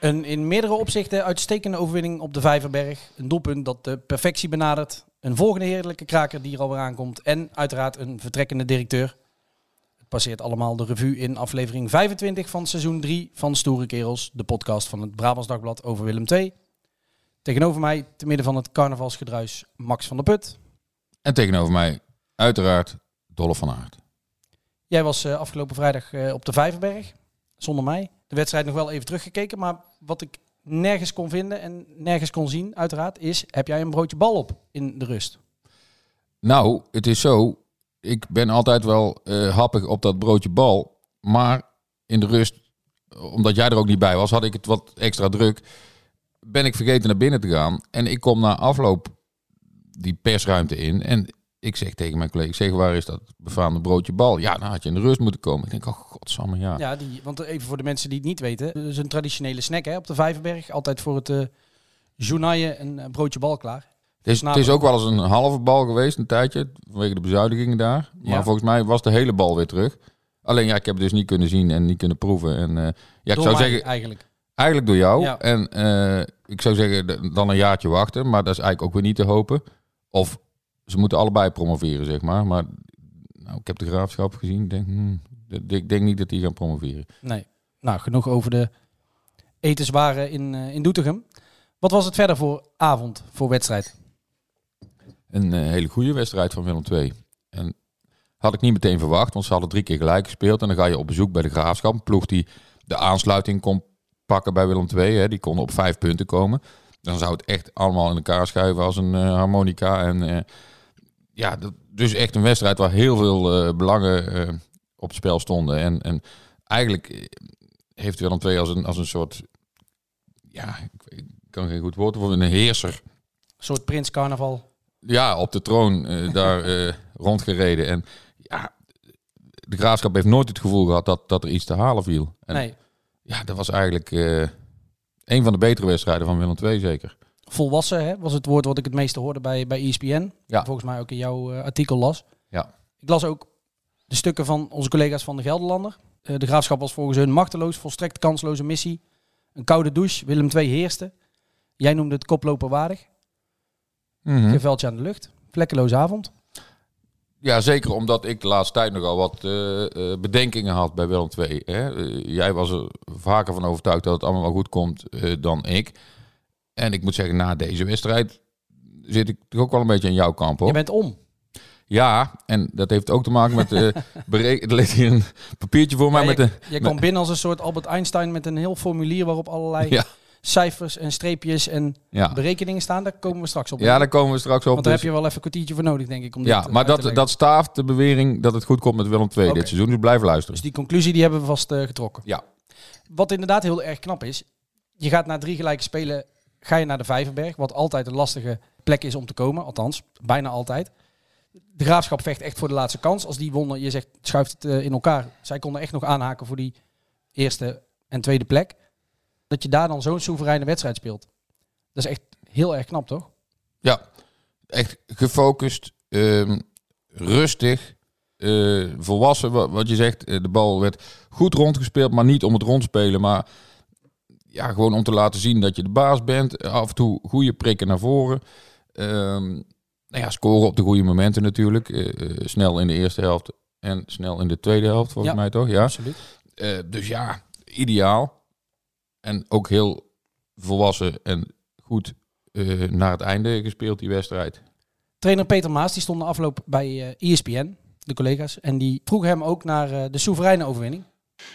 Een in meerdere opzichten uitstekende overwinning op de Vijverberg. Een doelpunt dat de perfectie benadert. Een volgende heerlijke kraker die er alweer aankomt. En uiteraard een vertrekkende directeur. Het passeert allemaal de revue in aflevering 25 van seizoen 3 van Stoere Kerels. De podcast van het Brabants Dagblad over Willem II. Tegenover mij, te midden van het carnavalsgedruis, Max van der Put. En tegenover mij, uiteraard, Dolle van Aert. Jij was eh, afgelopen vrijdag eh, op de Vijverberg, zonder mij. De wedstrijd nog wel even teruggekeken, maar wat ik nergens kon vinden en nergens kon zien, uiteraard, is: heb jij een broodje bal op in de rust? Nou, het is zo. Ik ben altijd wel eh, happig op dat broodje bal. Maar in de rust, omdat jij er ook niet bij was, had ik het wat extra druk. Ben ik vergeten naar binnen te gaan. En ik kom na afloop die persruimte in. En ik zeg tegen mijn collega, zeg waar is dat befaamde broodje bal? Ja, dan had je in de rust moeten komen. Ik denk, oh godsamme, ja. Ja, die, want even voor de mensen die het niet weten, het is een traditionele snack hè, op de Vijverberg. Altijd voor het uh, journaille een eh, broodje bal klaar. Het is, het is ook wel eens een halve bal geweest, een tijdje, vanwege de bezuinigingen daar. Maar Ja. volgens mij was de hele bal weer terug. Alleen ja, ik heb het dus niet kunnen zien en niet kunnen proeven. En eh, ja, ik zou zeggen, eigenlijk. eigenlijk door jou. Ja. En eh, ik zou zeggen, dan een jaartje wachten. Maar dat is eigenlijk ook weer niet te hopen. Of ze moeten allebei promoveren, zeg maar. Maar nou, ik heb de graafschap gezien. Ik denk, hmm, ik denk niet dat die gaan promoveren. Nee. Nou, genoeg over de etenswaren in, eh, in Doetinchem. Wat was het verder voor avond, voor wedstrijd? Een eh, hele goede wedstrijd van Willem II. En had ik niet meteen verwacht, want ze hadden drie keer gelijk gespeeld. En dan ga je op bezoek bij de Graafschap. Een ploeg die de aansluiting kon pakken bij Willem II. Hè. Die konden op vijf punten komen. Dan zou het echt allemaal in elkaar schuiven als een eh, harmonica. En ja, dat, dus echt een wedstrijd waar heel veel eh, belangen eh, op het spel stonden. En, en eigenlijk eh, heeft Willem II als een, als een soort... Ja, ik, kan geen goed woord voor een heerser Een soort prins carnaval. ja, op de troon daar rondgereden. En ja, de graafschap heeft nooit het gevoel gehad dat, dat er iets te halen viel. En Nee, ja, dat was eigenlijk een van de betere wedstrijden van Willem II zeker. Volwassen hè, was het woord wat ik het meeste hoorde bij, bij ESPN. Ja. Volgens mij ook in jouw eh, artikel las. Ja. Ik las ook de stukken van onze collega's van de Gelderlander. Eh, de graafschap was volgens hun machteloos, volstrekt kansloze missie. Een koude douche, Willem II heerste. Jij noemde het koploper waardig. Geen veldje aan de lucht. Vlekkeloze avond. Ja, zeker omdat ik de laatste tijd nogal wat eh, bedenkingen had bij Willem II. Hè? Jij was er vaker van overtuigd dat het allemaal wel goed komt dan ik. En ik moet zeggen, na deze wedstrijd zit ik toch ook wel een beetje in jouw kamp hoor. Je bent om. Ja, en dat heeft ook te maken met... eh bereken- er ligt hier een papiertje voor mij Ja, met je, de... je kwam binnen als een soort Albert Einstein met een heel formulier waarop allerlei Ja, cijfers en streepjes en ja. berekeningen staan. Daar komen we straks op. ja, daar komen we straks op. Want daar dus- heb je wel even een kwartiertje voor nodig, denk ik. Om ja, dit, eh, maar dat, dat staaft de bewering dat het goed komt met Willem II dit seizoen. Dus blijf luisteren. Dus die conclusie die hebben we vast eh, getrokken. Ja. Wat inderdaad heel erg knap is. Je gaat na drie gelijke spelen, ga je naar de Vijverberg. Wat altijd een lastige plek is om te komen. Althans, bijna altijd. De Graafschap vecht echt voor de laatste kans. Als die wonnen, je zegt, schuift het eh, in elkaar. Zij konden echt nog aanhaken voor die eerste en tweede plek. Dat je daar dan zo'n soevereine wedstrijd speelt. Dat is echt heel erg knap, toch? Ja, echt gefocust, ehm, rustig, eh, volwassen. Wat, je zegt, eh, de bal werd goed rondgespeeld, maar niet om het rondspelen. Maar ja, gewoon om te laten zien dat je de baas bent. Af en toe goede prikken naar voren. Ehm, nou ja, scoren op de goede momenten natuurlijk. Eh, eh, snel in de eerste helft en snel in de tweede helft, volgens Ja. mij toch? Ja. Absoluut. Eh, dus ja, ideaal. En ook heel volwassen en goed naar het einde gespeeld, die wedstrijd. Trainer Peter Maas die stond na afloop bij ESPN, de collega's. En die vroeg hem ook naar de soevereine overwinning.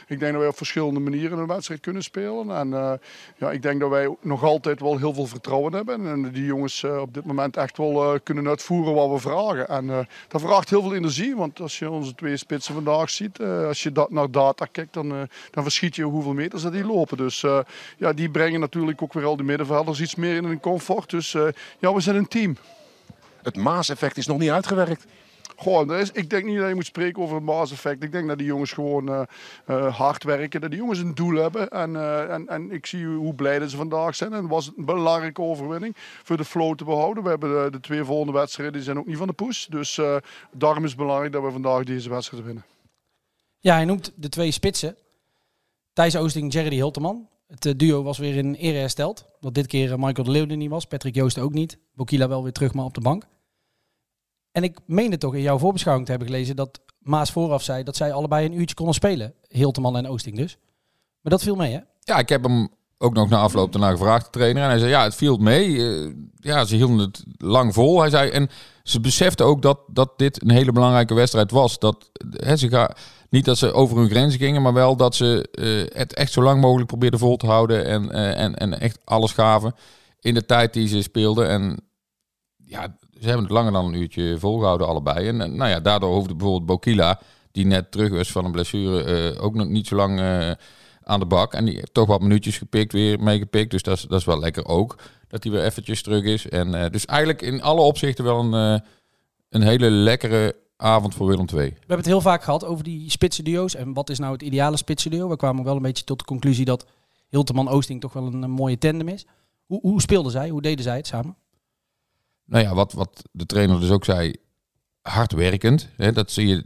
Ik denk dat wij op verschillende manieren een wedstrijd kunnen spelen. En uh, ja, ik denk dat wij nog altijd wel heel veel vertrouwen hebben. En die jongens uh, op dit moment echt wel uh, kunnen uitvoeren wat we vragen. En dat vraagt heel veel energie. Want als je onze twee spitsen vandaag ziet, als je dat naar data kijkt, dan, dan verschiet je hoeveel meters dat die lopen. Dus ja, die brengen natuurlijk ook weer al die middenvelders iets meer in hun comfort. Dus ja, we zijn een team. Het Maas-effect is nog niet uitgewerkt. Is, ik denk niet dat je moet spreken over het Maas-effect. Ik denk dat die jongens gewoon uh, uh, hard werken. Dat die jongens een doel hebben. En, uh, en, en ik zie hoe blij ze vandaag zijn. En het was een belangrijke overwinning voor de flow te behouden. We hebben de, twee volgende wedstrijden die zijn ook niet van de poes. Dus daarom is het belangrijk dat we vandaag deze wedstrijd winnen. Ja, hij noemt de twee spitsen. Thijs Oosting, Jerry Hilteman. Het duo was weer in ere hersteld. Dat dit keer Michael de Leeuw er niet was. Patrick Joost ook niet. Bokila wel weer terug, maar op de bank. En ik meende toch in jouw voorbeschouwing te hebben gelezen dat Maas vooraf zei dat zij allebei een uurtje konden spelen. Hilteman en Oosting dus. Maar dat viel mee, hè? Ja, ik heb hem ook nog na afloop daarna gevraagd, de trainer. En hij zei, ja, het viel mee. Uh, ja, ze hielden het lang vol. Hij zei, en ze beseften ook dat, dat dit een hele belangrijke wedstrijd was. Dat, hè, ze ga, niet dat ze over hun grenzen gingen, maar wel dat ze uh, het echt zo lang mogelijk probeerden vol te houden. En, uh, en, en echt alles gaven in de tijd die ze speelden. En ja, ze hebben het langer dan een uurtje volgehouden allebei. En, nou ja, daardoor hoefde bijvoorbeeld Bokila, die net terug was van een blessure, uh, ook nog niet zo lang uh, aan de bak. En die heeft toch wat minuutjes gepikt, weer meegepikt. Dus dat is, dat is wel lekker ook, dat hij weer eventjes terug is. En uh, dus eigenlijk in alle opzichten wel een, een hele lekkere avond voor Willem II. We hebben het heel vaak gehad over die spitsenduo's. En wat is nou het ideale spitsenduo? We kwamen wel een beetje tot de conclusie dat Hilteman-Oosting toch wel een, een mooie tandem is. Hoe, hoe speelden zij? Hoe deden zij het samen? Nou ja, wat, wat de trainer dus ook zei, hard werkend. Hè, dat zie je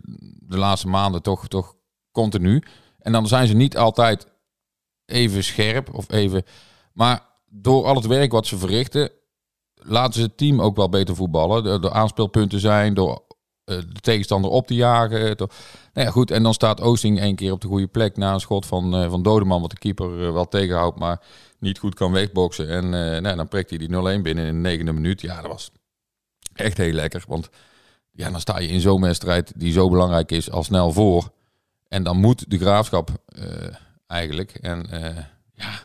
de laatste maanden toch, toch continu. En dan zijn ze niet altijd even scherp of even. Maar door al het werk wat ze verrichten, laten ze het team ook wel beter voetballen. De aanspeelpunten zijn, door uh, de tegenstander op te jagen. Door, nou ja, goed. En dan staat Oosting één keer op de goede plek na een schot van, uh, van Dodeman, wat de keeper uh, wel tegenhoudt, maar niet goed kan wegboksen. En nou, dan prikt hij die 0-1 binnen in de negende minuut. Ja, dat was echt heel lekker. Want ja, dan sta je in zo'n wedstrijd die zo belangrijk is al snel voor. En dan moet de graafschap eigenlijk. En ja,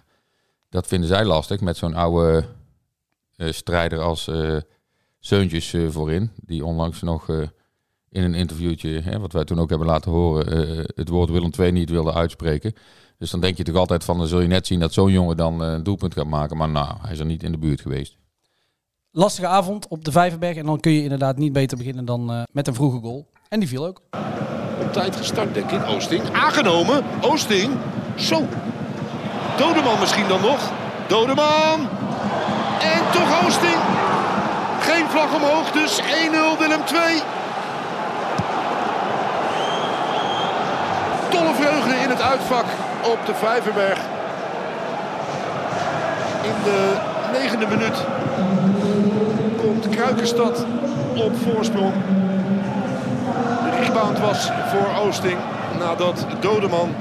dat vinden zij lastig met zo'n oude strijder als Zeuntjes voorin. Die onlangs nog in een interviewtje, hè, wat wij toen ook hebben laten horen, het woord Willem II niet wilde uitspreken. Dus dan denk je toch altijd van, dan zul je net zien dat zo'n jongen dan uh, een doelpunt gaat maken. Maar nou, hij is er niet in de buurt geweest. Lastige avond op de Vijverberg en dan kun je inderdaad niet beter beginnen dan uh, met een vroege goal. En die viel ook. Op tijd gestart denk ik. Oosting aangenomen. Oosting. Zo. Dodeman misschien dan nog. Dodeman. En toch Oosting. Geen vlag omhoog, dus 1-0 Willem 2. Tolle vreugde in het uitvak op de Vijverberg. In de negende minuut komt Kruikenstad op voorsprong. De rebound was voor Oosting nadat Dodeman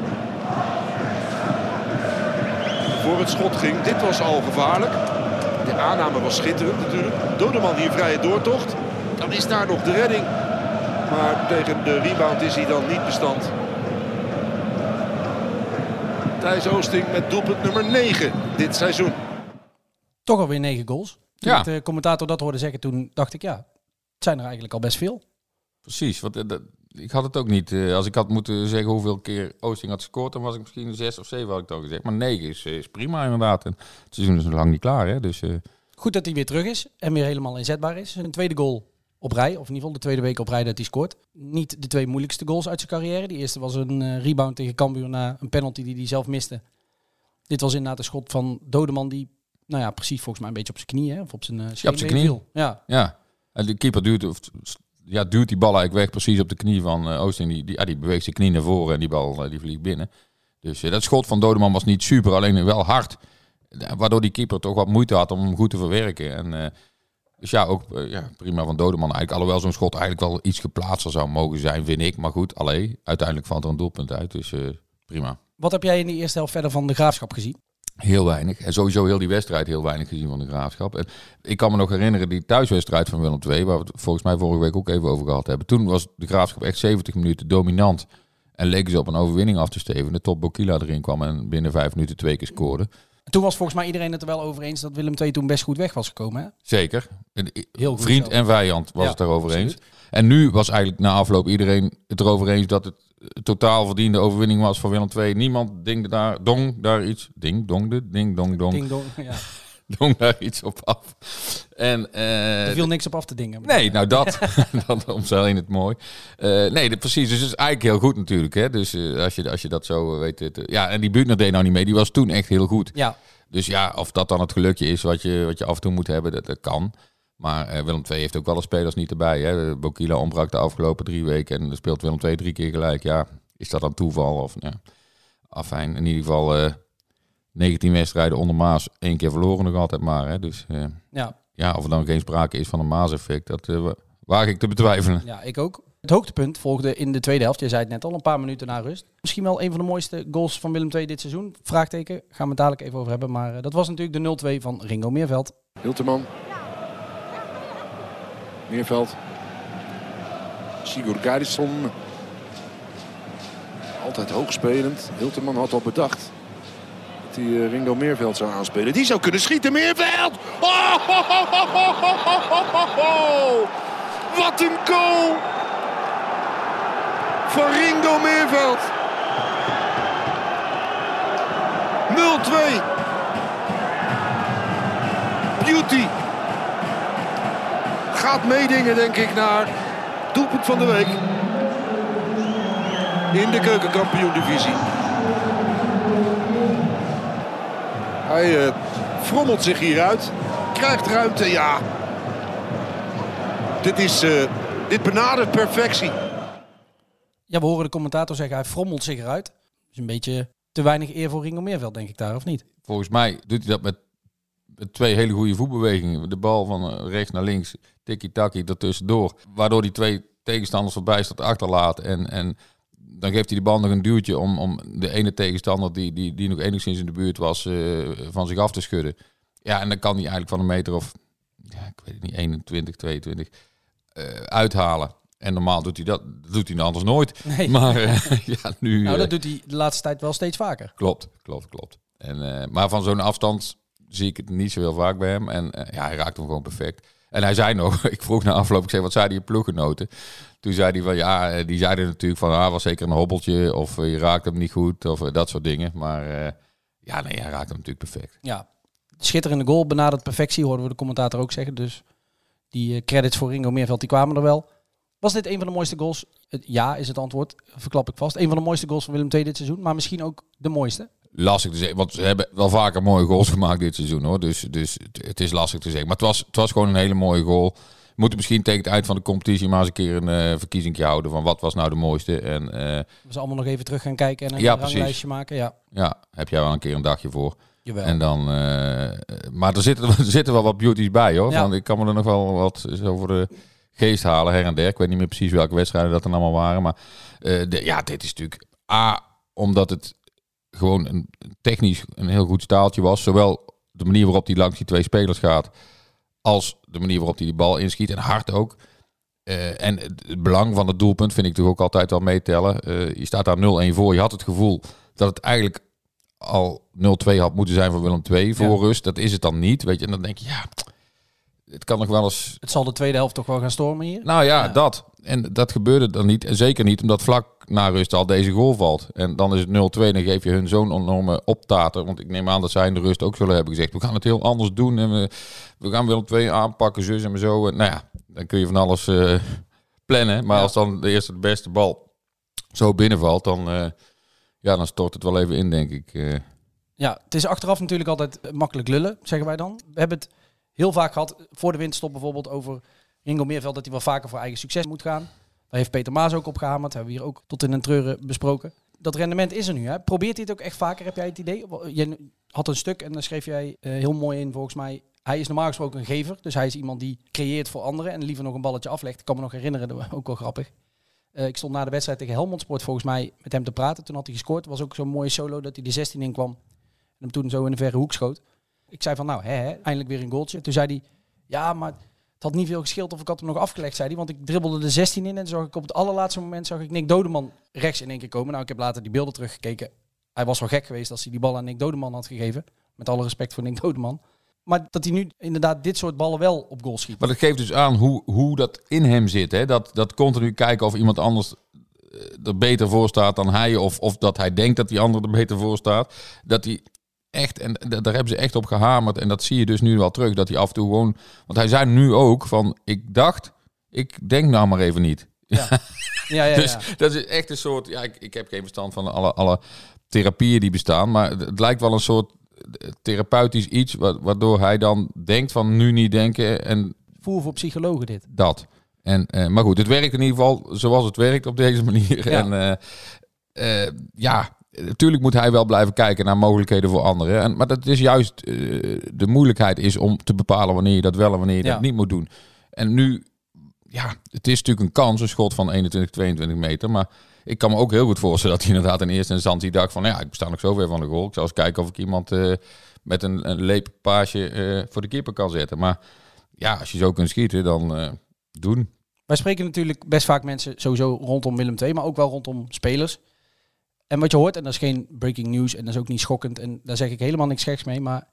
voor het schot ging. Dit was al gevaarlijk. De aanname was schitterend natuurlijk. Dodeman hier vrije doortocht. Dan is daar nog de redding. Maar tegen de rebound is hij dan niet bestand. Thijs Oosting met doelpunt nummer 9 dit seizoen. Toch alweer 9 goals. Toen ja. de commentator dat hoorde zeggen, toen dacht ik ja, het zijn er eigenlijk al best veel. Precies, want uh, ik had het ook niet. Uh, als ik had moeten zeggen hoeveel keer Oosting had gescoord, dan was ik misschien 6 of 7 had ik al gezegd. Maar 9 is, is prima inderdaad. En het seizoen is nog lang niet klaar. Hè? Dus, uh... Goed dat hij weer terug is en weer helemaal inzetbaar is. Een tweede goal op rij, of in ieder geval de tweede week op rij dat hij scoort. Niet de twee moeilijkste goals uit zijn carrière. Die eerste was een rebound tegen Cambuur na een penalty die hij zelf miste. Dit was inderdaad een schot van Dodeman die nou ja, precies volgens mij een beetje op zijn knie, hè? of op zijn, uh, ja, op zijn knie. Ja. ja, en de keeper duwt, of, ja, duwt die bal eigenlijk weg precies op de knie van uh, Oosting. Die, die, ja, die beweegt zijn knie naar voren en die bal die vliegt binnen. Dus dat schot van Dodeman was niet super, alleen wel hard. Waardoor die keeper toch wat moeite had om hem goed te verwerken. En, dus ja, ook ja, prima van Dodeman eigenlijk. Alhoewel zo'n schot eigenlijk wel iets geplaatster zou mogen zijn, vind ik. Maar goed, alleen uiteindelijk valt er een doelpunt uit. Dus prima. Wat heb jij in de eerste helft verder van de graafschap gezien? Heel weinig. En sowieso heel die wedstrijd heel weinig gezien van de graafschap. En ik kan me nog herinneren die thuiswedstrijd van Willem II, waar we het volgens mij vorige week ook even over gehad hebben. Toen was de graafschap echt 70 minuten dominant. En leken ze op een overwinning af te stevenen. Tot Bokila erin kwam en binnen vijf minuten twee keer scoorde. Toen was volgens mij iedereen het er wel over eens dat Willem II toen best goed weg was gekomen. Hè? Zeker. Heel goed Vriend en vijand was Ja, het erover eens. En nu was eigenlijk na afloop iedereen het erover eens dat het totaal verdiende overwinning was voor Willem II. Niemand dingde daar, dong daar iets, ding, dongde, ding, dong, dong, Ding dong. Ja. dong daar iets op af. En, eh, Er viel niks op af te dingen. Nee, nou dat. dat omzeil het mooi. Eh, nee, precies. Dus het is eigenlijk heel goed natuurlijk. Hè? Dus eh, als, je, als je dat zo weet. ja, en die Buutner deed nou niet mee. Die was toen echt heel goed. Ja, Dus ja, of dat dan het gelukje is wat je, wat je af en toe moet hebben, dat, dat kan. Maar Willem II heeft ook wel eens spelers niet erbij. Hè? Bokila ontbrak de afgelopen drie weken en dan speelt Willem II drie keer gelijk. Ja, is dat dan toeval? Of, ja. Afijn, in ieder geval 19 wedstrijden onder Maas, één keer verloren nog altijd maar. Hè? Dus eh, ja, ja, of er dan geen sprake is van een Maas-effect, dat eh, wa- waag ik te betwijfelen. ja, ik ook. Het hoogtepunt volgde in de tweede helft. Je zei het net al, een paar minuten na rust. Misschien wel een van de mooiste goals van Willem II dit seizoen. Vraagteken, gaan we het dadelijk even over hebben. Maar eh, dat was natuurlijk de 0-2 van Ringo Meerveld. Hilterman. Meerveld. Sigurd Garisson. Altijd hoogspelend. Hilterman had al bedacht die eh, Ringo Meerveld zou aanspelen. Die zou kunnen schieten. Meerveld! Oh, ho, ho, ho, Wat een goal! Van Ringo Meerveld. 0-2. Beauty. Gaat meedingen, denk ik, naar doelpunt van de week. In de keukenkampioen-divisie. Hij eh, frommelt zich hieruit. Krijgt ruimte, ja. Dit, is, eh, dit benadert perfectie. Ja, we horen de commentator zeggen, hij frommelt zich eruit. Dus een beetje te weinig eer voor Ringo Meerveld, denk ik daar, of niet? Volgens mij doet hij dat met, met twee hele goede voetbewegingen. De bal van eh, rechts naar links, tikkie-takkie, ertussendoor. Waardoor die twee tegenstanders verbijsterd achterlaat. En, en dan geeft hij de bal nog een duwtje om, om de ene tegenstander die, die, die nog enigszins in de buurt was, eh, van zich af te schudden. Ja, en dan kan hij eigenlijk van een meter of, ja, ik weet het niet, 21, 22 eh, uithalen. En normaal doet hij dat, doet hij anders nooit. Nee. Maar eh, ja, nu... Nou, eh, dat doet hij de laatste tijd wel steeds vaker. Klopt, klopt, klopt. En, eh, maar van zo'n afstand zie ik het niet zo heel vaak bij hem. En eh, ja, hij raakt hem gewoon perfect. En hij zei nog, ik vroeg na afloop, ik zei, wat zei die ploeggenoten? Toen zei hij van, ja, eh, die zeiden natuurlijk van, ah, was zeker een hobbeltje. Of eh, je raakt hem niet goed, of eh, dat soort dingen. Maar ja, nee, hij raakt hem natuurlijk perfect. Ja, schitterende goal, benadert perfectie, hoorden we de commentator ook zeggen. Dus die credits voor Ringo Meerveld, die kwamen er wel. Was dit een van de mooiste goals? Ja, is het antwoord. Verklap ik vast. Een van de mooiste goals van Willem II dit seizoen. Maar misschien ook de mooiste. Lastig te zeggen, want ze hebben wel vaker mooie goals gemaakt dit seizoen hoor. Dus, dus het, het is lastig te zeggen. Maar het was, het was gewoon een hele mooie goal. We moeten misschien tegen het eind van de competitie maar eens een keer een eh verkiezing houden van wat was nou de mooiste. En eh, We zullen allemaal nog even terug gaan kijken en een Ja, ranglijstje maken. Ja, ja, heb jij wel een keer een dagje voor. jawel. En dan, eh, maar er zitten, er zitten wel wat beauties bij hoor. Ja. Want ik kan me er nog wel wat zo voor de geest halen her en der. Ik weet niet meer precies welke wedstrijden dat er allemaal waren. Maar de, ja, dit is natuurlijk A, omdat het gewoon een, technisch een heel goed staaltje was. Zowel de manier waarop hij langs die twee spelers gaat, als de manier waarop hij die bal inschiet. En hard ook. Eh, en het belang van het doelpunt vind ik toch ook altijd wel meetellen. Eh, je staat daar 0-1 voor. Je had het gevoel dat het eigenlijk al 0-2 had moeten zijn voor Willem II voor Ja. rust. Dat is het dan niet. Weet je, en dan denk je, ja, het kan nog wel eens. Het zal de tweede helft toch wel gaan stormen hier. Nou ja, Ja. dat. En dat gebeurde dan niet. En zeker niet omdat vlak na rust al deze goal valt. En dan is het 0-2. Dan geef je hun zo'n enorme optater. Want ik neem aan dat zij in de rust ook zullen hebben gezegd. We gaan het heel anders doen. En we, we gaan Willem II aanpakken, zus en zo. En nou ja, dan kun je van alles eh, plannen. Maar Ja. als dan de eerste de beste bal zo binnenvalt, dan, eh, ja, dan stort het wel even in, denk ik. eh. Ja, het is achteraf natuurlijk altijd makkelijk lullen, zeggen wij dan. We hebben het heel vaak gehad, voor de winterstop bijvoorbeeld, over Ringo Meerveld, dat hij wel vaker voor eigen succes moet gaan. Daar heeft Peter Maas ook op gehamerd, hebben we hier ook tot in een treuren besproken. Dat rendement is er nu. Hè? Probeert hij het ook echt vaker, heb jij het idee? Je had een stuk en dan schreef jij eh, heel mooi in, volgens mij. Hij is normaal gesproken een gever, dus hij is iemand die creëert voor anderen en liever nog een balletje aflegt. Ik kan me nog herinneren, ook wel grappig. Eh, ik stond na de wedstrijd tegen Helmond Sport volgens mij met hem te praten. Toen had hij gescoord. Was ook zo'n mooie solo dat hij de 16 in kwam. En hem toen zo in de verre hoek schoot. Ik zei van nou, hè, eindelijk weer een goaltje. Toen zei hij, ja, maar Het had niet veel gescheeld of ik had hem nog afgelegd, zei hij. Want ik dribbelde de 16 in en zag ik op het allerlaatste moment zag ik Nick Dodeman rechts in één keer komen. Nou, ik heb later die beelden teruggekeken. Hij was wel gek geweest als hij die bal aan Nick Dodeman had gegeven. Met alle respect voor Nick Dodeman. Maar dat hij nu inderdaad dit soort ballen wel op goal schiet. Maar dat geeft dus aan hoe, hoe dat in hem zit. Hè? Dat, dat continu kijken of iemand anders eh, er beter voor staat dan hij. Of, of dat hij denkt dat die ander er beter voor staat. Dat hij echt, en da- daar hebben ze echt op gehamerd. En dat zie je dus nu wel terug. Dat hij af en toe gewoon. Want hij zei nu ook van. Ik dacht, ik denk nou maar even niet. Ja, ja, ja. Dus ja. dat is echt een soort. Ja, ik, ik heb geen verstand van alle, alle therapieën die bestaan. Maar het, lijkt wel een soort therapeutisch iets. wa- Waardoor hij dan denkt van nu niet denken. En Voer voor psychologen dit. dat. En, eh, maar goed, het werkt in ieder geval zoals het werkt op deze manier. Ja. En eh, eh, ja, natuurlijk moet hij wel blijven kijken naar mogelijkheden voor anderen. En, maar dat is juist eh, de moeilijkheid is om te bepalen wanneer je dat wel en wanneer je Ja. dat niet moet doen. En nu, ja, het is natuurlijk een kans, een schot van 21, 22 meter. Maar ik kan me ook heel goed voorstellen dat hij inderdaad in eerste instantie dacht van, ja, ik sta nog zo ver van de goal. Ik zal eens kijken of ik iemand eh, met een, een leeppaasje eh, voor de keeper kan zetten. Maar ja, als je zo kunt schieten, dan doen. Wij spreken natuurlijk best vaak mensen sowieso rondom Willem II, maar ook wel rondom spelers. En wat je hoort, en dat is geen breaking news en dat is ook niet schokkend, en daar zeg ik helemaal niks geks mee, maar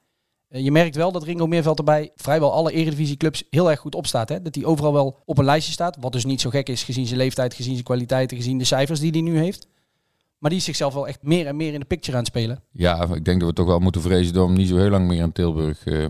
eh, je merkt wel dat Ringo Meerveld erbij vrijwel alle eredivisieclubs heel erg goed opstaat. Hè? Dat hij overal wel op een lijstje staat, wat dus niet zo gek is gezien zijn leeftijd, gezien zijn kwaliteiten, gezien de cijfers die hij nu heeft. Maar die is zichzelf wel echt meer en meer in de picture aan het spelen. Ja, ik denk dat we toch wel moeten vrezen dat we hem niet zo heel lang meer in Tilburg eh,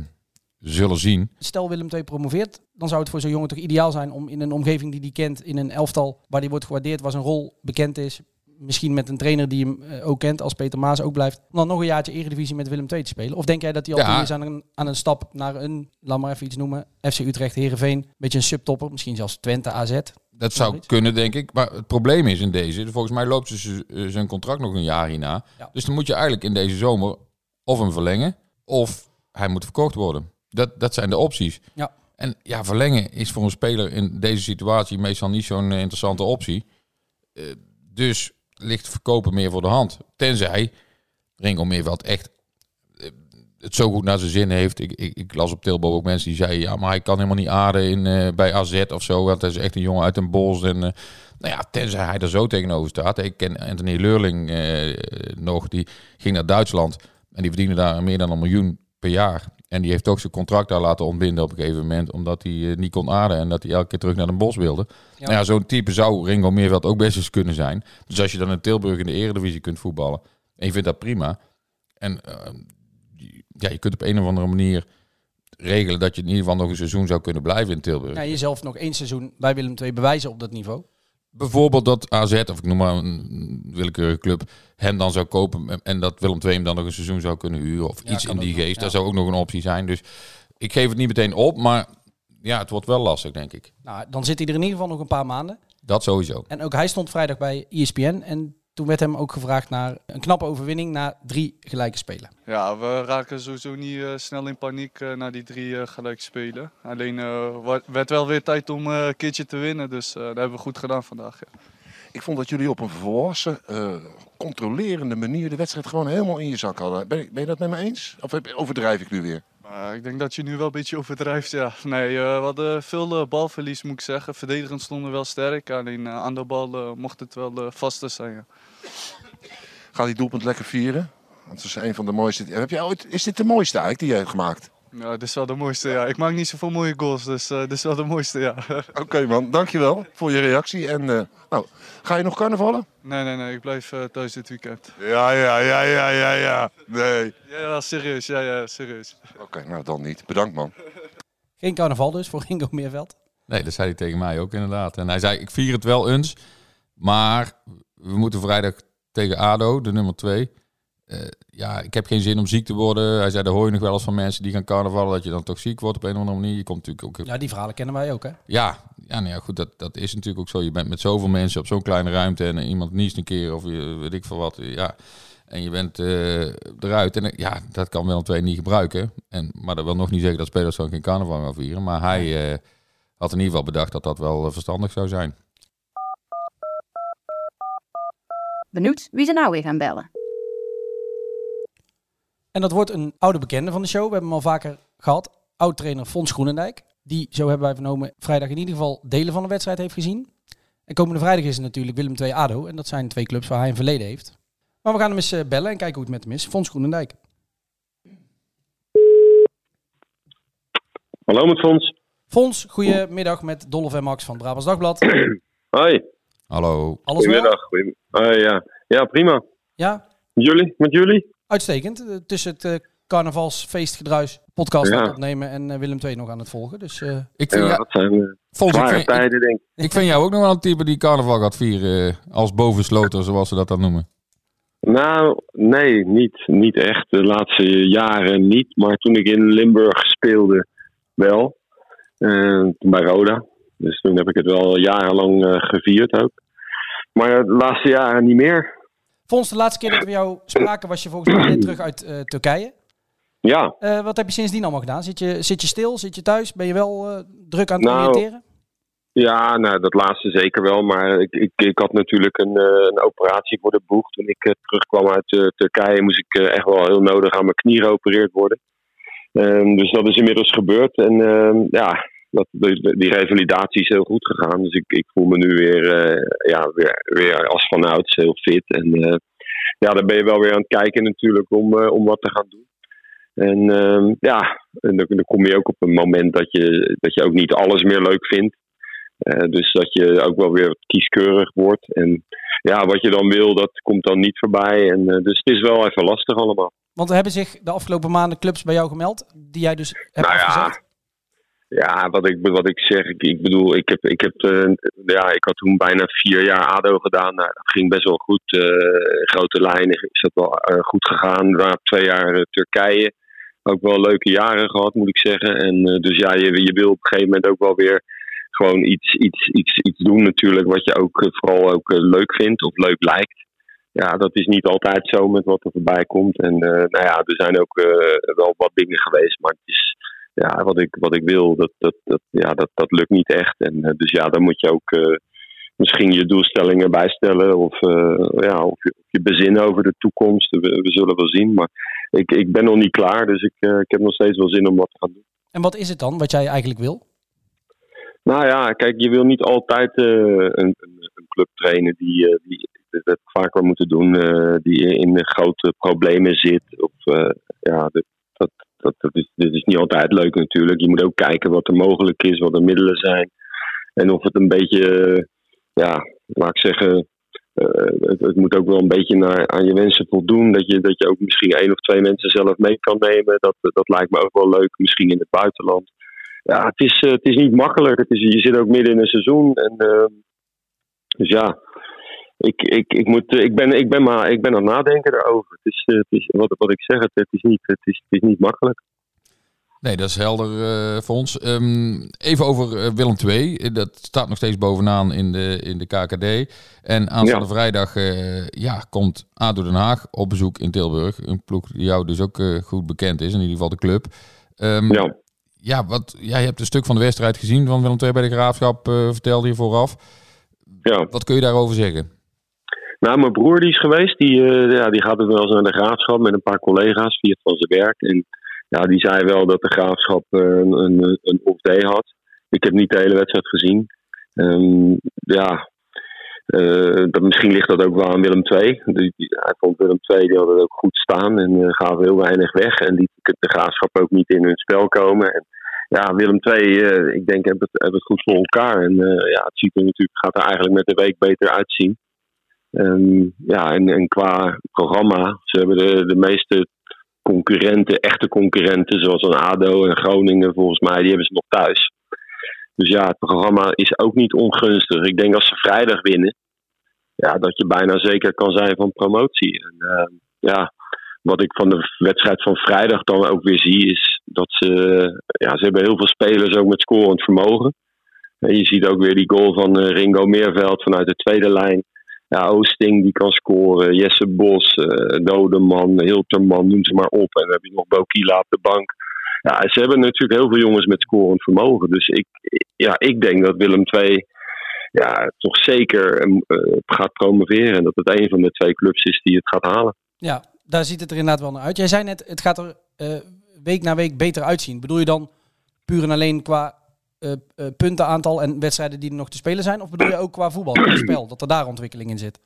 zullen zien. Stel Willem II promoveert, dan zou het voor zo'n jongen toch ideaal zijn om in een omgeving die hij kent, in een elftal waar hij wordt gewaardeerd, waar zijn rol bekend is, misschien met een trainer die hem eh, ook kent, als Peter Maas ook blijft, dan nog een jaartje Eredivisie met Willem II te spelen? Of denk jij dat hij al Ja. is aan een, aan een stap naar een, laat maar even iets noemen, FC Utrecht, Heerenveen, een beetje een subtopper, misschien zelfs Twente, AZ? Dat zou kunnen, denk ik. Maar het probleem is in deze, volgens mij loopt ze- eh, zijn contract nog een jaar hierna. Ja. Dus dan moet je eigenlijk in deze zomer of hem verlengen, of hij moet verkocht worden. Dat, dat zijn de opties. Ja. En ja, verlengen is voor een speler in deze situatie meestal niet zo'n eh, interessante optie. Dus ligt verkopen meer voor de hand. Tenzij Ringo Meerveld echt eh, het zo goed naar zijn zin heeft. Ik, ik, ik las op Tilbo ook mensen die zeiden... ja, maar hij kan helemaal niet aarden in, eh, bij AZ of zo. Want hij is echt een jongen uit een bos. En, eh, nou ja, tenzij hij er zo tegenover staat. Ik ken Anthony Leurling nog. Die ging naar Duitsland. En die verdiende daar meer dan een miljoen per jaar. En die heeft ook zijn contract daar laten ontbinden op een gegeven moment. Omdat hij eh, niet kon aarden. En dat hij elke keer terug naar een bos wilde. Ja. Nou ja, zo'n type zou Ringo Meerveld ook best eens kunnen zijn. Dus als je dan in Tilburg in de eredivisie kunt voetballen. En je vindt dat prima. En eh, ja, je kunt op een of andere manier regelen dat je in ieder geval nog een seizoen zou kunnen blijven in Tilburg. Ja, jezelf nog één seizoen bij Willem II bewijzen op dat niveau. Bijvoorbeeld dat AZ, of ik noem maar een willekeurige club, hem dan zou kopen en dat Willem II hem dan nog een seizoen zou kunnen huren of Ja, iets in die geest. ja. Dat zou ook nog een optie zijn. Dus ik geef het niet meteen op, maar ja, het wordt wel lastig, denk ik. Nou, dan zit hij er in ieder geval nog een paar maanden. Dat sowieso. En ook hij stond vrijdag bij ESPN. En toen werd hem ook gevraagd naar een knappe overwinning na drie gelijke spelen. Ja, we raken sowieso niet eh, snel in paniek eh, na die drie eh, gelijk spelen. Alleen eh werd wel weer tijd om eh, een keertje te winnen. Dus eh, dat hebben we goed gedaan vandaag. Ja. Ik vond dat jullie op een volwassen, eh, controlerende manier de wedstrijd gewoon helemaal in je zak hadden. Ben, je- ben je dat met me eens? Of overdrijf ik nu weer? Maar ik denk dat je nu wel een beetje overdrijft. Ja. Nee, eh, we hadden veel balverlies moet ik zeggen. Verdedigend stonden we wel sterk. Alleen eh, aan de bal eh, mocht het wel eh, vaster zijn. Ja. Ga die doelpunt lekker vieren. Want het is een van de mooiste. Heb jij ooit, is dit de mooiste eigenlijk die jij hebt gemaakt? ja, dit is wel de mooiste. Ja. Ik maak niet zoveel mooie goals, dus eh, dit is wel de mooiste. Ja. Oké man, dankjewel voor je reactie. En eh, nou, ga je nog carnavallen? nee, nee, nee. Ik blijf eh, thuis dit weekend. Ja, ja, ja, ja, ja, ja. Nee. Ja, ja serieus. Ja, ja, serieus. Oké, nou dan niet. Bedankt man. Geen carnaval dus voor Ringo Meerveld. Nee, dat zei hij tegen mij ook inderdaad. En hij zei, ik vier het wel eens, maar we moeten vrijdag tegen ADO, de nummer twee. Eh, ja, ik heb geen zin om ziek te worden. Hij zei, daar hoor je nog wel eens van mensen die gaan carnavallen, dat je dan toch ziek wordt op een of andere manier. Je komt natuurlijk ook... Ja, die verhalen kennen wij ook hè. Ja, ja, nou ja goed, dat, dat is natuurlijk ook zo. Je bent met zoveel mensen op zo'n kleine ruimte en iemand niest een keer of je, weet ik veel wat. Ja, en je bent eh, eruit. En ja, dat kan Willem II niet gebruiken. En, maar dat wil nog niet zeggen dat spelers gewoon geen carnaval gaan vieren. Maar hij eh, had in ieder geval bedacht dat dat wel verstandig zou zijn. Benieuwd wie ze nou weer gaan bellen. En dat wordt een oude bekende van de show. We hebben hem al vaker gehad. Oud-trainer Fons Groenendijk. die, zo hebben wij vernomen, vrijdag in ieder geval delen van de wedstrijd heeft gezien. En komende vrijdag is het natuurlijk Willem II ADO. En dat zijn twee clubs waar hij een verleden heeft. Maar we gaan hem eens eh, bellen en kijken hoe het met hem is. Fons Groenendijk. Hallo met Fons. Fons, goedemiddag met Dolph en Max van Brabants Dagblad. Hoi. Hallo. Alles wel? Goedemiddag. Goedem- Hoi, ja. ja, prima. Ja, Met jullie? Met jullie? uitstekend. Eh, tussen het eh, carnavalsfeestgedruis podcast Ja. aan het opnemen en eh, Willem II nog aan het volgen. Dus eh, Ik vind, Ja, jou- dat zijn eh, Fons, ik tijden, denk ik. ik vind jou ook nog wel een type die carnaval gaat vieren als bovensloter, zoals ze dat dan noemen. Nou, nee, niet, niet echt. De laatste jaren niet. Maar toen ik in Limburg speelde, wel. Eh, bij Roda. Dus toen heb ik het wel jarenlang eh, gevierd ook. Maar de laatste jaren niet meer. Fons, de laatste keer dat we jou spraken was je volgens mij net terug uit eh, Turkije. Ja, Eh, wat heb je sindsdien allemaal gedaan? Zit je, zit je stil? Zit je thuis? Ben je wel druk aan het Nou, oriënteren? Ja, nou, dat laatste zeker wel. Maar ik, ik, ik had natuurlijk een, een operatie voor de boeg. Toen ik terugkwam uit Turkije moest ik echt wel heel nodig aan mijn knie geopereerd worden. Ehm, dus dat is inmiddels gebeurd. En ehm, ja, dat, die, die revalidatie is heel goed gegaan. Dus ik, ik voel me nu weer, eh, ja, weer, weer als vanouds heel fit. En eh, ja, dan ben je wel weer aan het kijken natuurlijk om, eh, om wat te gaan doen. En ehm, ja, en dan, dan kom je ook op een moment dat je, dat je ook niet alles meer leuk vindt. Dus dat je ook wel weer kieskeurig wordt. En ja, wat je dan wil, dat komt dan niet voorbij. En, dus het is wel even lastig allemaal. Want er hebben zich de afgelopen maanden clubs bij jou gemeld, die jij dus hebt Nou ja, afgezegd. Ja, wat ik, wat ik zeg, ik, ik bedoel, ik heb, ik heb eh, ja, ik had toen bijna vier jaar ADO gedaan. Nou, dat ging best wel goed. eh, grote lijnen is dat wel eh, goed gegaan. Twee jaar Turkije. Ook wel leuke jaren gehad, moet ik zeggen. En dus ja, je, je wil op een gegeven moment ook wel weer gewoon iets, iets, iets, iets doen natuurlijk. Wat je ook vooral ook leuk vindt of leuk lijkt. Ja, dat is niet altijd zo met wat er voorbij komt. En nou ja, er zijn ook wel wat dingen geweest. Maar het is, ja, wat ik, wat ik wil, dat, dat, dat, ja, dat, dat lukt niet echt. En eh, dus ja, dan moet je ook eh, misschien je doelstellingen bijstellen. Of, eh, ja, of, je, je bezinnen over de toekomst. We, we zullen wel zien. Maar ik, ik ben nog niet klaar. Dus ik, ik heb nog steeds wel zin om wat te gaan doen. En wat is het dan wat jij eigenlijk wil? Nou ja, kijk, je wil niet altijd een, een, een club trainen die, die dat heb ik vaak wel moeten doen, die in grote problemen zit. Of ja, dat, dat, dat is, is niet altijd leuk natuurlijk. Je moet ook kijken wat er mogelijk is, wat de middelen zijn. En of het een beetje, ja, laat ik zeggen, eh, het, het moet ook wel een beetje naar, aan je wensen voldoen. Dat je, dat je ook misschien één of twee mensen zelf mee kan nemen. Dat, dat lijkt me ook wel leuk, misschien in het buitenland. Ja, het is, eh, het is niet makkelijk. Het is, je zit ook midden in een seizoen. En, eh, dus ja, ik, ik, ik, moet, eh, ik, ben, ik, ben maar, ik ben aan het nadenken daarover. Het is, eh, het is, wat, wat ik zeg, het, het, is niet, het, is, het is niet makkelijk. Nee, dat is helder eh, voor ons. Ehm, even over Willem II. Dat staat nog steeds bovenaan in de, in de KKD. En aanstaande Ja. vrijdag ja, komt ADO Den Haag op bezoek in Tilburg. Een ploeg die jou dus ook goed bekend is, in ieder geval de club. Ehm, Ja. ja, wat, jij hebt een stuk van de wedstrijd gezien van Willem II bij de Graafschap, vertelde je vooraf. Ja. Wat kun je daarover zeggen? Nou, mijn broer die is geweest, die, eh, ja, die gaat ook wel eens naar de graafschap met een paar collega's via van zijn werk. En ja, die zei wel dat de graafschap eh, een, een, off-day had. Ik heb niet de hele wedstrijd gezien. Ehm, ja, eh, misschien ligt dat ook wel aan Willem II. Die, die- hij vond Willem II, die het ook goed staan en eh gaven heel weinig weg. En liet de graafschap ook niet in hun spel komen. En, ja, Willem II, ik denk, hebben het, het goed voor elkaar. En ja, het ziet er natuurlijk, gaat er eigenlijk met de week beter uitzien. Ehm, ja, en, qua programma, ze hebben de, de meeste concurrenten, echte concurrenten, zoals een ADO en Groningen volgens mij, die hebben ze nog thuis. Dus ja, het programma is ook niet ongunstig. Ik denk als ze vrijdag winnen, ja, dat je bijna zeker kan zijn van promotie. En ehm, ja, wat ik van de wedstrijd van vrijdag dan ook weer zie, is dat ze, ja, ze hebben heel veel spelers ook met scorend vermogen. En je ziet ook weer die goal van eh, Ringo Meerveld vanuit de tweede lijn. Ja, Oosting die kan scoren. Jesse Bos, eh, Dodeman, Hilterman, noem ze maar op. En dan heb je nog Bokila op de bank. Ja, ze hebben natuurlijk heel veel jongens met scorend vermogen. Dus ik, ja, ik denk dat Willem II ja, toch zeker eh, gaat promoveren. En dat het een van de twee clubs is die het gaat halen. Ja, daar ziet het er inderdaad wel naar uit. Jij zei net, het gaat er eh, week na week beter uitzien. Bedoel je dan puur en alleen qua eh, eh, puntenaantal en wedstrijden die er nog te spelen zijn? Of bedoel je ook qua voetbal, qua spel, dat er daar ontwikkeling in zit?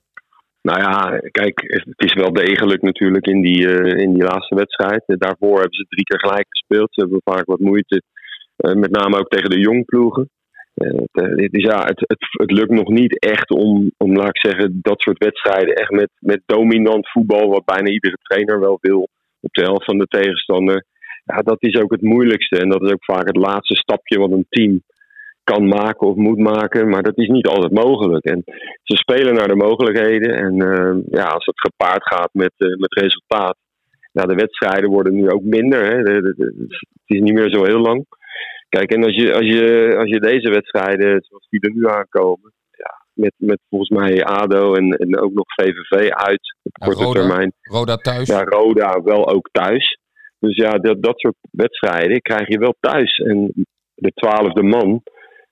Nou ja, kijk, het is wel degelijk natuurlijk in die, eh, in die laatste wedstrijd. Daarvoor hebben ze drie keer gelijk gespeeld. Ze hebben vaak wat moeite, met name ook tegen de jongploegen. Het, het, is, ja, het, het, het lukt nog niet echt om, om, laat ik zeggen, dat soort wedstrijden echt met, met dominant voetbal, wat bijna iedere trainer wel wil, op de helft van de tegenstander. Ja, dat is ook het moeilijkste. En dat is ook vaak het laatste stapje wat een team kan maken of moet maken. Maar dat is niet altijd mogelijk. En ze spelen naar de mogelijkheden. En eh, ja, als het gepaard gaat met, eh, met resultaat. Ja, de wedstrijden worden nu ook minder. Hè. De- de- de- het is niet meer zo heel lang. Kijk, en als je, als je, als je deze wedstrijden, zoals die er nu aankomen. Ja, met, met volgens mij ADO en, en ook nog VVV uit op Ja, korte Roda. termijn. Roda thuis. Ja, Roda wel ook thuis. Dus ja, dat, dat soort wedstrijden krijg je wel thuis. En de twaalfde man,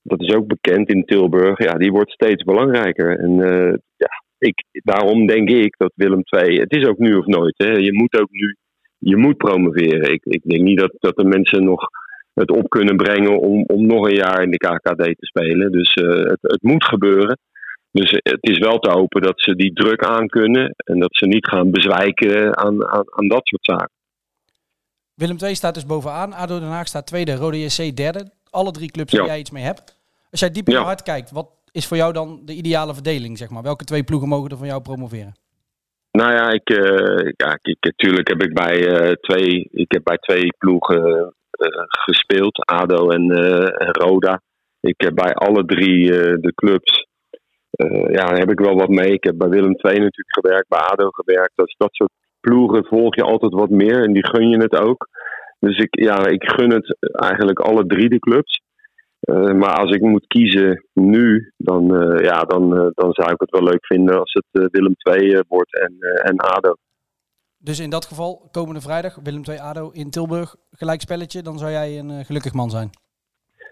dat is ook bekend in Tilburg, ja, die wordt steeds belangrijker. En eh, ja, ik, daarom denk ik dat Willem II, het is ook nu of nooit. Hè. Je moet ook nu, je moet promoveren. Ik, ik denk niet dat, dat de mensen nog het op kunnen brengen om, om nog een jaar in de KKD te spelen. Dus eh, het, het moet gebeuren. Dus het is wel te hopen dat ze die druk aan kunnen en dat ze niet gaan bezwijken aan, aan, aan dat soort zaken. Willem II staat dus bovenaan. ADO Den Haag staat tweede. Rode JC derde. Alle drie clubs Ja. waar jij iets mee hebt. Als jij diep in Ja. je hart kijkt, wat is voor jou dan de ideale verdeling? Zeg maar? Welke twee ploegen mogen er van jou promoveren? Nou ja, ik, eh, ja, ik, natuurlijk heb ik bij, eh, twee, ik heb bij twee ploegen eh, gespeeld, ADO en, en Roda. Ik heb bij alle drie de clubs, ja, daar heb ik wel wat mee. Ik heb bij Willem II natuurlijk gewerkt, bij ADO gewerkt. Dat soort ploegen volg je altijd wat meer en die gun je het ook. Dus ik, ja, ik gun het eigenlijk alle drie de clubs. Eh, maar als ik moet kiezen nu, dan, eh, ja, dan, eh, dan zou ik het wel leuk vinden als het Willem II wordt en, en ADO. Dus in dat geval, komende vrijdag, Willem II ADO in Tilburg, gelijkspelletje. Dan zou jij een gelukkig man zijn.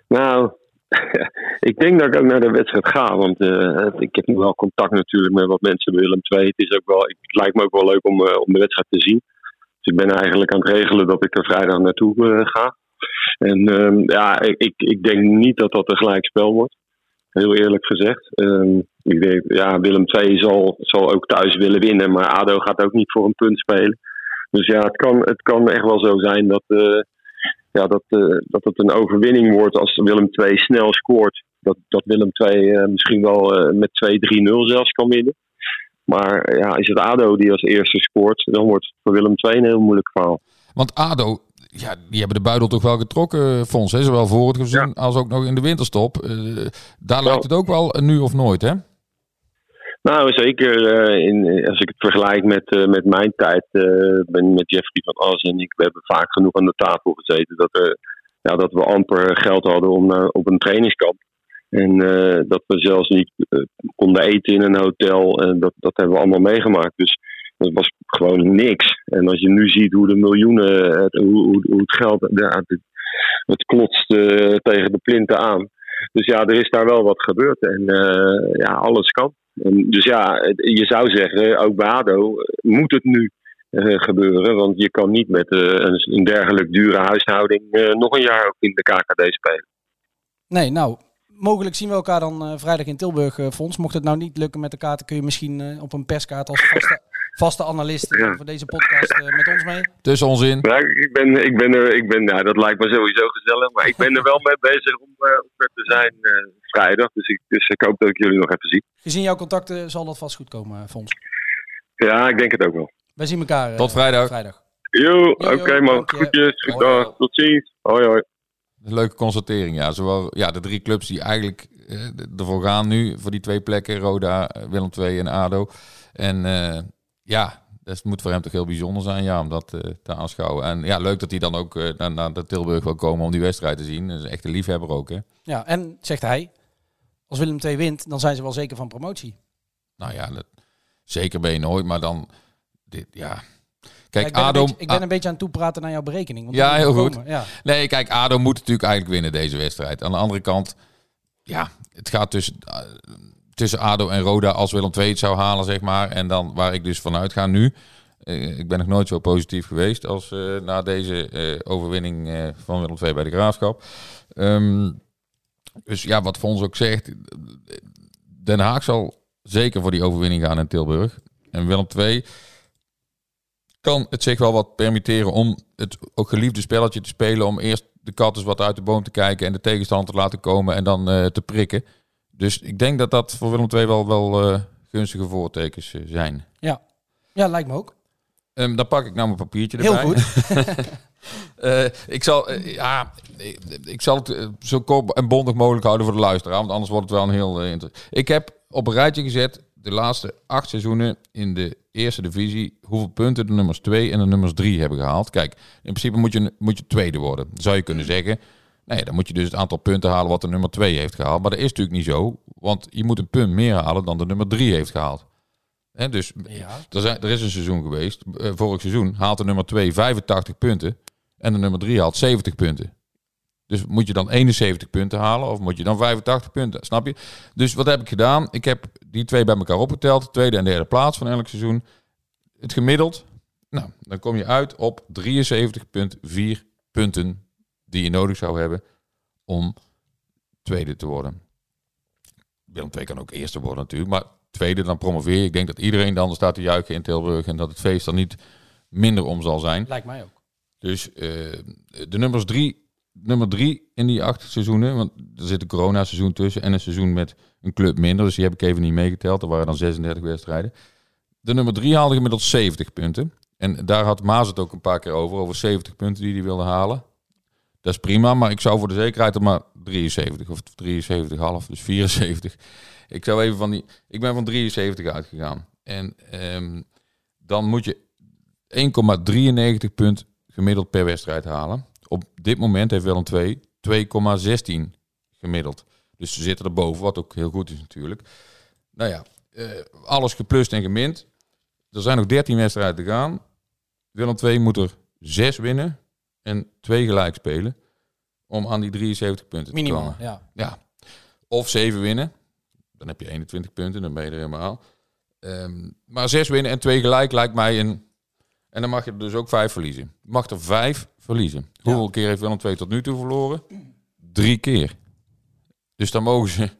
Nou, ik denk dat ik ook naar de wedstrijd ga. Want eh, ik heb nu wel contact natuurlijk met wat mensen bij Willem II. Het, is ook wel, het lijkt me ook wel leuk om, eh, om de wedstrijd te zien. Dus ik ben eigenlijk aan het regelen dat ik er vrijdag naartoe eh, ga. En ehm, ja, ik, ik, denk niet dat dat een gelijkspel wordt. Heel eerlijk gezegd. Ehm, ik denk, ja, Willem II zal, zal ook thuis willen winnen. Maar ADO gaat ook niet voor een punt spelen. Dus ja, het kan, het kan echt wel zo zijn dat, ja, dat, eh, dat het een overwinning wordt als Willem II snel scoort. Dat, dat Willem II eh, misschien wel eh, met 2-3-0 zelfs kan winnen. Maar ja, is het ADO die als eerste scoort, dan wordt het voor Willem II een heel moeilijk verhaal. Want ADO, ja, die hebben de buidel toch wel getrokken, Fons. Hè? Zowel voor het seizoen als ook nog in de winterstop. Daar lijkt het ook wel nu of nooit, hè? Nou, zeker eh, in, als ik het vergelijk met, eh, met mijn tijd. eh ben met Jeffrey van As en ik we hebben vaak genoeg aan de tafel gezeten. Dat, er, ja, dat we amper geld hadden om naar, op een trainingskamp. En eh, dat we zelfs niet eh, konden eten in een hotel. Dat, dat hebben we allemaal meegemaakt. Dus dat was gewoon niks. En als je nu ziet hoe de miljoenen, hoe, hoe, hoe het geld, ja, het, het klotst eh, tegen de plinten aan. Dus ja, er is daar wel wat gebeurd. En eh, ja, alles kan. En dus ja, je zou zeggen, ook bij ADO eh, moet het nu eh, gebeuren. Want je kan niet met een, dergelijk dure huishouding nog een jaar ook in de KKD spelen. Nee, nou, mogelijk zien we elkaar dan vrijdag in Tilburg, Fons. Mocht het nou niet lukken met de kaarten, kun je misschien op een perskaart als vaste, vaste analist eh, voor deze podcast eh, met ons mee. Tussen ons in. Ja, ik ben, ik ben er, ik ben, nou, dat lijkt me sowieso gezellig. Maar ik ben er wel mee bezig om, eh, om er te zijn eh, vrijdag. Dus ik, dus ik hoop dat ik jullie nog even zie. Gezien jouw contacten zal dat vast goed komen, Fons. Ja, ik denk het ook wel. Wij zien elkaar Tot vrijdag. vrijdag. Jo, oké jo, man. hoi. Tot ziens. Hoi hoi. Een leuke constatering, ja. Zowel ja, de drie clubs die eigenlijk eh, ervoor gaan nu, voor die twee plekken, Roda, Willem II en ADO. En eh, ja, dat moet voor hem toch heel bijzonder zijn, ja, om dat eh, te aanschouwen. En ja, leuk dat hij dan ook eh, naar, naar de Tilburg wil komen om die wedstrijd te zien. Dat is echt een liefhebber ook, hè. Ja, en zegt hij, als Willem II wint, dan zijn ze wel zeker van promotie. Nou ja, dat, zeker ben je nooit, maar dan, dit, ja... Ja, Kijk, ik ben, ADO... een beetje, ik ben een beetje aan het toepraten naar jouw berekening. want Ja, heel goed. Ja. Nee, kijk, ADO moet natuurlijk eigenlijk winnen deze wedstrijd. Aan de andere kant, ja, het gaat tussen, eh, tussen ADO en Roda als Willem II het zou halen, zeg maar. En dan waar ik dus vanuit ga nu. eh, ik ben nog nooit zo positief geweest als eh, na deze eh, overwinning van Willem II bij de Graafschap. Ehm, Dus ja, wat voor ons ook zegt, Den Haag zal zeker voor die overwinning gaan in Tilburg. En Willem II kan het zich wel wat permitteren om het ook geliefde spelletje te spelen. Om eerst de kat eens wat uit de boom te kijken en de tegenstander te laten komen en dan te prikken. Dus ik denk dat dat voor Willem II wel, wel eh, gunstige voortekens eh, zijn. Ja. ja, lijkt me ook. Ehm, dan pak ik nou mijn papiertje Heel erbij. goed. Eh, ik, zal, ja, ik, ik zal het zo kort en bondig mogelijk houden voor de luisteraar. Want anders wordt het wel een heel uh, inter- Ik heb op een rijtje gezet de laatste acht seizoenen in de eerste divisie. Hoeveel punten de nummers 2 en de nummers 3 hebben gehaald. Kijk, in principe moet je, moet je tweede worden. Zou je kunnen zeggen. Nee, dan moet je dus het aantal punten halen wat de nummer 2 heeft gehaald. Maar dat is natuurlijk niet zo. Want je moet een punt meer halen dan de nummer 3 heeft gehaald. Hè, dus er, zijn, er is een seizoen geweest. eh, vorig seizoen haalt de nummer 2 85 punten. En de nummer 3 haalt 70 punten. Dus moet je dan 71 punten halen of moet je dan 85 punten? Snap je? Dus wat heb ik gedaan? Ik heb die twee bij elkaar opgeteld. Tweede en derde plaats van elk seizoen. Het gemiddeld. Nou, dan kom je uit op 73,4 punten die je nodig zou hebben om tweede te worden. Willem II kan ook eerste worden natuurlijk. Maar tweede, dan promoveer je. Ik denk dat iedereen dan staat te juichen in Tilburg. En dat het feest dan niet minder om zal zijn. Lijkt mij ook. Dus eh, de nummers drie, nummer drie in die acht seizoenen, want er zit een corona-seizoen tussen en een seizoen met een club minder, dus die heb ik even niet meegeteld. Er waren dan 36 wedstrijden. De nummer drie haalde gemiddeld 70 punten. En daar had Maas het ook een paar keer over, over 70 punten die hij wilde halen. Dat is prima, maar ik zou voor de zekerheid er maar 73 of 73,5, dus 74. Ik zou even van die, ik ben van 73 uitgegaan. En ehm, dan moet je 1,93 punt gemiddeld per wedstrijd halen. Op dit moment heeft Willem 2 2,16 gemiddeld. Dus ze zitten erboven, wat ook heel goed is natuurlijk. Nou ja, eh, alles geplust en gemind. Er zijn nog 13 wedstrijden te gaan. Willem 2 moet er 6 winnen en 2 gelijk spelen om aan die 73 punten te Minimaal, komen. ja. ja. Of 7 winnen. Dan heb je 21 punten, dan ben je er helemaal. Ehm, maar 6 winnen en 2 gelijk lijkt mij een en dan mag je er dus ook vijf verliezen. Je mag er vijf verliezen. Hoeveel keer heeft Willem II tot nu toe verloren? Drie keer. Dus dan mogen ze...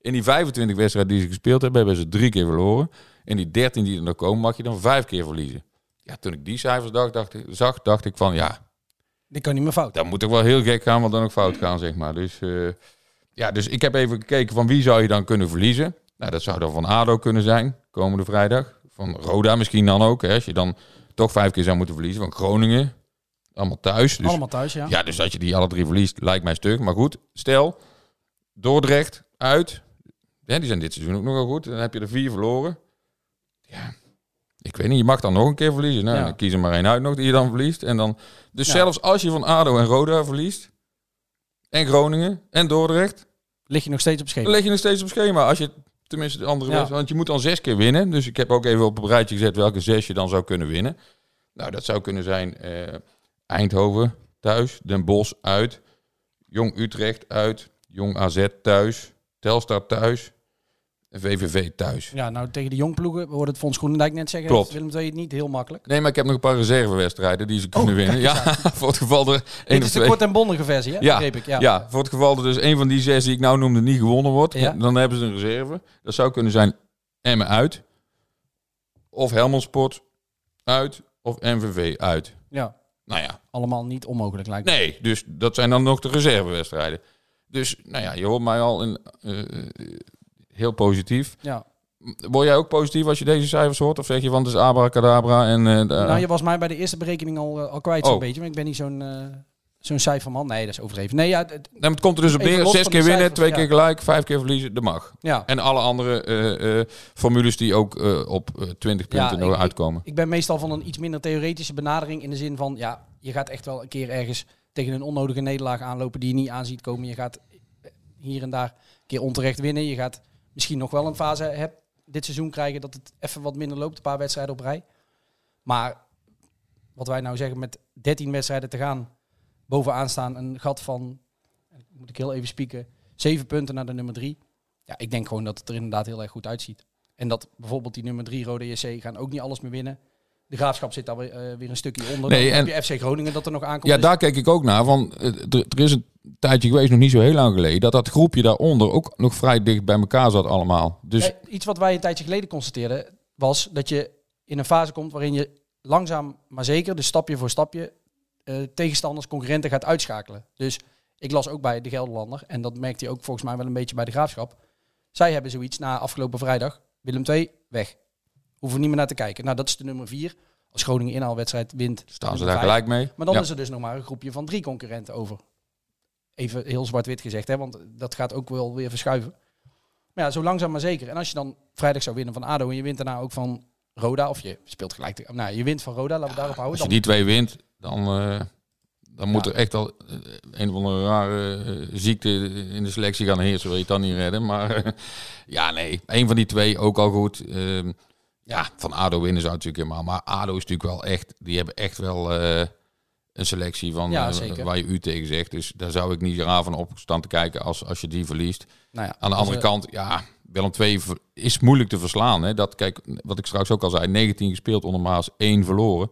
In die 25 wedstrijden die ze gespeeld hebben, hebben ze drie keer verloren. In die 13 die er nog komen, mag je dan vijf keer verliezen. Ja, toen ik die cijfers dacht, dacht ik, zag, dacht ik van ja... Dit kan niet meer fout. Dat moet toch wel heel gek gaan, wat dan ook fout gaan, zeg maar. Dus, eh, ja, dus ik heb even gekeken van wie zou je dan kunnen verliezen. Nou, dat zou dan van ADO kunnen zijn, komende vrijdag. Van Roda misschien dan ook, hè, als je dan toch vijf keer zou moeten verliezen. Van Groningen, allemaal thuis. Dus, Allemaal thuis, ja. Ja, dus dat je die alle drie verliest, lijkt mij stuk. Maar goed, stel, Dordrecht uit. Ja, die zijn dit seizoen ook nogal goed. Dan heb je er vier verloren. Ja, ik weet niet, je mag dan nog een keer verliezen. Nou, Ja. dan kies er maar één uit nog die je dan verliest. En dan, dus Ja. zelfs als je van ADO en Roda verliest, en Groningen, en Dordrecht, Lig je nog steeds op schema. dan leg je nog steeds op schema. Als je tenminste de andere Ja. Want je moet dan zes keer winnen. Dus ik heb ook even op een rijtje gezet welke zes je dan zou kunnen winnen. Nou, dat zou kunnen zijn eh, Eindhoven thuis, Den Bosch uit, Jong Utrecht uit, Jong AZ thuis, Telstar thuis en VVV thuis. Ja, nou tegen de jongploegen wordt het Fons Groenendijk net zeggen. Klopt. Willem II het niet heel makkelijk. Nee, maar ik heb nog een paar reservewedstrijden die ze kunnen winnen. Ja, voor het geval er één Dit is de kort en bondige versie, hè? Ja, Begreep ik. Ja. ja. voor het geval er dus een van die zes die ik nou noemde niet gewonnen wordt, Ja. dan hebben ze een reserve. Dat zou kunnen zijn Emmen uit, of Helmond Sport uit, of MVV uit. Ja. Nou ja, Allemaal niet onmogelijk lijkt me. nee, dus dat zijn dan nog de reservewedstrijden. Dus, nou ja, je hoort mij al in, eh, eh, heel positief. Ja. Word jij ook positief als je deze cijfers hoort? Of zeg je van het is abracadabra en... eh, de- Nou, je was mij bij de eerste berekening al, eh, al kwijt zo'n Oh. beetje. Maar ik ben niet zo'n eh, zo'n cijferman. Nee, dat is overdreven. Nee, ja, het- Nee, maar het komt er dus op neer. Zes keer de winnen, cijfers, twee ja. keer gelijk, vijf keer verliezen, dat mag. ja. En alle andere formules die ook op eh, 20 Ja, punten ik- uitkomen. Ik ben meestal van een iets minder theoretische benadering. In de zin van, ja, je gaat echt wel een keer ergens tegen een onnodige nederlaag aanlopen die je niet aan ziet komen. Je gaat hier en daar een keer onterecht winnen. Je gaat misschien nog wel een fase heb, dit seizoen krijgen dat het even wat minder loopt. Een paar wedstrijden op rij. Maar wat wij nou zeggen met 13 wedstrijden te gaan, bovenaan staan een gat van, moet ik heel even spieken, 7 punten naar de nummer 3. Ja, ik denk gewoon dat het er inderdaad heel erg goed uitziet. En dat bijvoorbeeld die nummer 3 Rode JC gaan ook niet alles meer winnen. De Graafschap zit daar weer, eh, weer een stukje onder. Nee, dan en- heb je FC Groningen dat er nog aankomt. Ja, daar kijk ik ook naar. Van, eh, er, er is een tijdje geweest, nog niet zo heel lang geleden, dat dat groepje daaronder ook nog vrij dicht bij elkaar zat allemaal. Dus Ja, iets wat wij een tijdje geleden constateerden, was dat je in een fase komt waarin je langzaam maar zeker, dus stapje voor stapje, eh, tegenstanders, concurrenten gaat uitschakelen. Dus ik las ook bij de Gelderlander, en dat merkte je ook volgens mij wel een beetje bij de Graafschap. Zij hebben zoiets na afgelopen vrijdag, Willem II, weg. Hoeven we niet meer naar te kijken. Nou, dat is de nummer vier. Als Groningen inhaalwedstrijd wint, staan ze daar vijf. gelijk mee. Maar dan Ja. is er dus nog maar een groepje van drie concurrenten over. Even heel zwart-wit gezegd, hè, want dat gaat ook wel weer verschuiven. Maar ja, zo langzaam maar zeker. En als je dan vrijdag zou winnen van ADO en je wint daarna ook van Roda, of je speelt gelijk, te- nou, je wint van Roda, laten we daarop houden. Als je die twee wint, dan, eh, dan moet er echt al eh, een of andere rare eh, ziekte in de selectie gaan heersen. Wil je het dan niet redden? Maar ja, nee. Een van die twee ook al goed. Ja, van ADO winnen zou natuurlijk helemaal. Maar ADO is natuurlijk wel echt... Die hebben echt wel eh, een selectie van Ja, eh, waar je u tegen zegt. Dus daar zou ik niet raar van op staan te kijken als, als je die verliest. nou ja, Aan de dus, andere eh, kant, ja, Willem II ver- is moeilijk te verslaan. Hè? Dat, kijk, wat ik straks ook al zei, 19 gespeeld onder Maas, 1 verloren.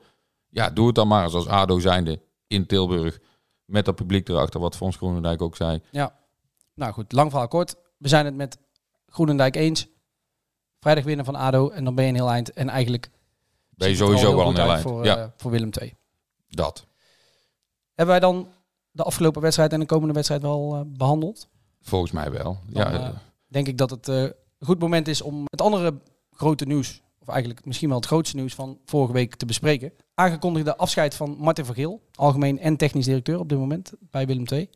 Ja, doe het dan maar eens als ADO zijnde in Tilburg. Met dat publiek erachter, wat Fons Groenendijk ook zei. Ja, nou goed, lang verhaal kort. We zijn het met Groenendijk eens. Vrijdag winnen van ADO en dan ben je een heel eind. En eigenlijk Ben je sowieso wel een heel eind. voor, Ja. eh, voor Willem II. Dat. Hebben wij dan de afgelopen wedstrijd en de komende wedstrijd wel eh, behandeld? Volgens mij wel. Dan, ja, eh, denk ik dat het een goed moment is om het andere grote nieuws, of eigenlijk misschien wel het grootste nieuws van vorige week te bespreken. Aangekondigde afscheid van Martin Vergeel, algemeen en technisch directeur op dit moment bij Willem II.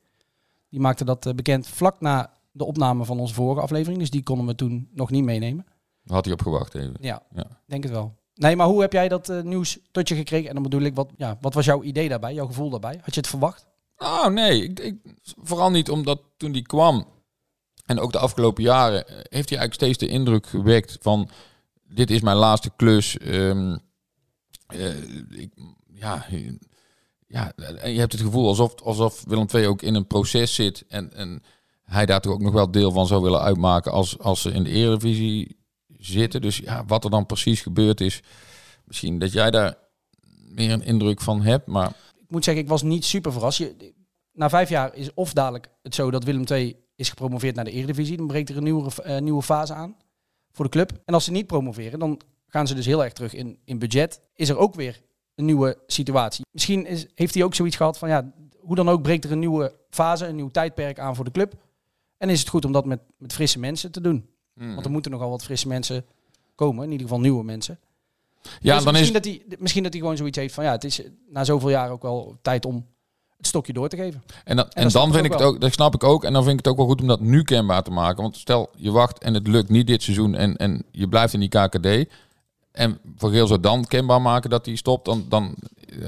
Die maakte dat bekend vlak na de opname van onze vorige aflevering, dus die konden we toen nog niet meenemen. Had hij op gewacht even. Ja, Ja. denk het wel. Nee, maar hoe heb jij dat eh, nieuws tot je gekregen? En dan bedoel ik, wat, ja, wat was jouw idee daarbij, jouw gevoel daarbij? Had je het verwacht? Oh nee, ik, ik, vooral niet omdat toen die kwam en ook de afgelopen jaren eh, heeft hij eigenlijk steeds de indruk gewekt van dit is mijn laatste klus. Ik, ja, ja, en je hebt het gevoel alsof, alsof Willem II ook in een proces zit en, en hij daar toch ook nog wel deel van zou willen uitmaken als, als ze in de Eredivisie Dus ja, wat er dan precies gebeurd is, misschien dat jij daar meer een indruk van hebt, maar ik moet zeggen, ik was niet super verrast. Na vijf jaar is of dadelijk het zo dat Willem II is gepromoveerd naar de Eredivisie. Dan breekt er een nieuwe, eh, nieuwe fase aan voor de club. En als ze niet promoveren, dan gaan ze dus heel erg terug in, in budget. Is er ook weer een nieuwe situatie. Misschien is, heeft hij ook zoiets gehad van, ja, hoe dan ook breekt er een nieuwe fase, een nieuw tijdperk aan voor de club. En is het goed om dat met, met frisse mensen te doen. Hmm. Want er moeten nogal wat frisse mensen komen, in ieder geval nieuwe mensen. ja, Dus dan is misschien, dat hij, misschien dat hij gewoon zoiets heeft van ja, het is na zoveel jaar ook wel tijd om het stokje door te geven. En, dan, en, dan vind ik het ook, dat snap ik ook. En dan vind ik het ook wel goed om dat nu kenbaar te maken. Want stel, je wacht en het lukt niet dit seizoen en, en je blijft in die KKD. En voor Geel zou dan kenbaar maken dat hij stopt. Dan, dan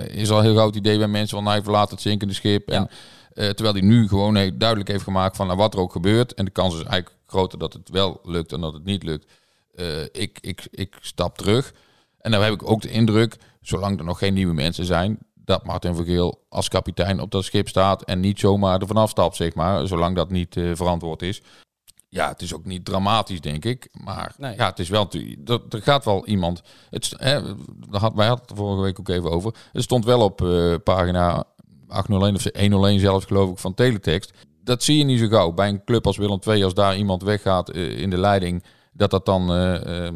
is al een heel groot idee bij mensen van hij verlaat het zinkende schip. En, eh, terwijl hij nu gewoon heel duidelijk heeft gemaakt van nou, wat er ook gebeurt. En de kans is eigenlijk groter dat het wel lukt en dat het niet lukt. Eh, ik, ik, ik stap terug. En dan heb ik ook de indruk, zolang er nog geen nieuwe mensen zijn, dat Martin Vergeel als kapitein op dat schip staat en niet zomaar er vanaf stapt, zeg maar, zolang dat niet eh, verantwoord is. Ja, het is ook niet dramatisch, denk ik. Maar Nee. ja, het is wel. Er, er gaat wel iemand. Het, hè, daar had, wij hadden het er vorige week ook even over. Het stond wel op eh, pagina 801 of 101 zelfs, geloof ik, van Teletext. Dat zie je niet zo gauw. Bij een club als Willem II, als daar iemand weggaat eh, in de leiding, dat dat dan eh, eh,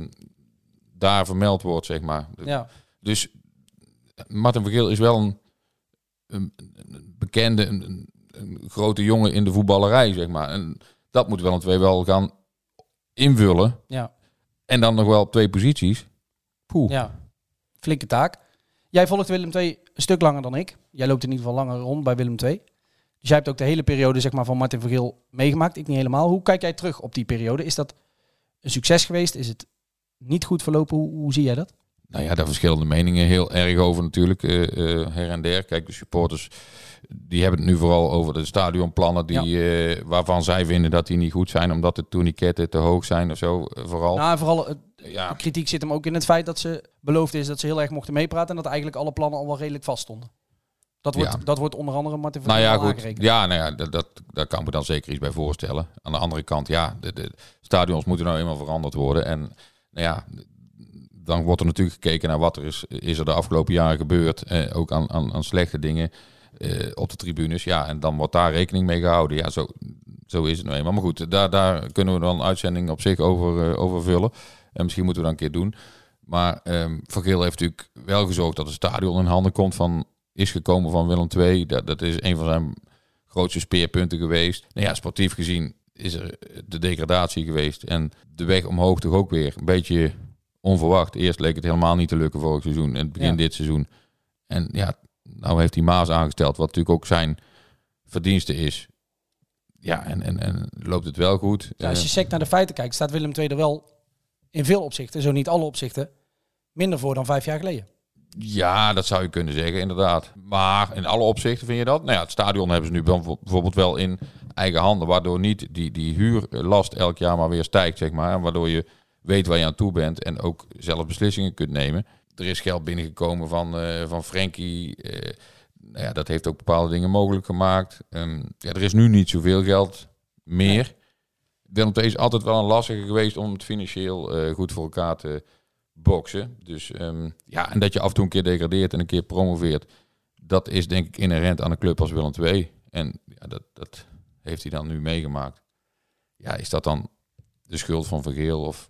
daar vermeld wordt, zeg maar. Ja, Dus Martin Vergeel is wel een, een, bekende, een, een, grote jongen in de voetballerij, zeg maar. En dat moet een twee wel gaan invullen. ja, En dan nog wel op twee posities. Poeh. ja. Flinke taak. Jij volgt Willem II een stuk langer dan ik. Jij loopt in ieder geval langer rond bij Willem II. Dus jij hebt ook de hele periode zeg maar, van Martin Vergeel meegemaakt. Ik niet helemaal. Hoe kijk jij terug op die periode? Is dat een succes geweest? Is het niet goed verlopen? Hoe, hoe zie jij dat? Nou ja, daar verschillende meningen heel erg over natuurlijk, eh, eh, her en der. Kijk, de supporters die hebben het nu vooral over de stadionplannen die, eh, waarvan zij vinden dat die niet goed zijn, omdat de tourniquetten te hoog zijn of zo, vooral. Nou, vooral ja, de kritiek zit hem ook in het feit dat ze beloofd is dat ze heel erg mochten meepraten. En dat eigenlijk alle plannen al wel redelijk vast stonden. Dat wordt, Ja. dat wordt onder andere Martin Nou Vergeel ja, goed. Ja, nou ja, dat, dat, daar kan ik me dan zeker iets bij voorstellen. Aan de andere kant, ja, de, de stadions moeten nou eenmaal veranderd worden. En nou ja, dan wordt er natuurlijk gekeken naar wat er is, is er de afgelopen jaren gebeurd. Eh, ook aan, aan, aan slechte dingen eh, op de tribunes. Ja, en dan wordt daar rekening mee gehouden. Ja, zo, zo is het nou eenmaal. Maar goed, daar, daar kunnen we dan een uitzending op zich over, uh, over vullen. En misschien moeten we dan een keer doen. Maar um, Van Geel heeft natuurlijk wel gezorgd dat het stadion in handen komt van... is gekomen van Willem II. Dat, dat is een van zijn grootste speerpunten geweest. Nou ja, sportief gezien is er de degradatie geweest. En de weg omhoog toch ook weer een beetje onverwacht. Eerst leek het helemaal niet te lukken vorig seizoen. En het begin dit seizoen. En ja, nou heeft hij Maas aangesteld. Wat natuurlijk ook zijn verdienste is. Ja, en, en, en loopt het wel goed. Ja, als je sec naar de feiten kijkt, staat Willem II er wel in veel opzichten, zo niet alle opzichten, minder voor dan vijf jaar geleden. Ja, dat zou je kunnen zeggen, inderdaad. Maar in alle opzichten vind je dat? Nou ja, het stadion hebben ze nu bijvoorbeeld wel in eigen handen, waardoor niet die, die huurlast elk jaar maar weer stijgt, zeg maar. En waardoor je weet waar je aan toe bent en ook zelf beslissingen kunt nemen. Er is geld binnengekomen van, uh, van Frenkie. Uh, nou ja, dat heeft ook bepaalde dingen mogelijk gemaakt. Um, ja, er is nu niet zoveel geld meer. Ja. Willem is altijd wel een lastige geweest om het financieel uh, goed voor elkaar te boksen. Dus um, ja, en dat je af en toe een keer degradeert en een keer promoveert. Dat is denk ik inherent aan een club als Willem II. En ja, dat, dat heeft hij dan nu meegemaakt. Ja, is dat dan de schuld van Vergeel? Of,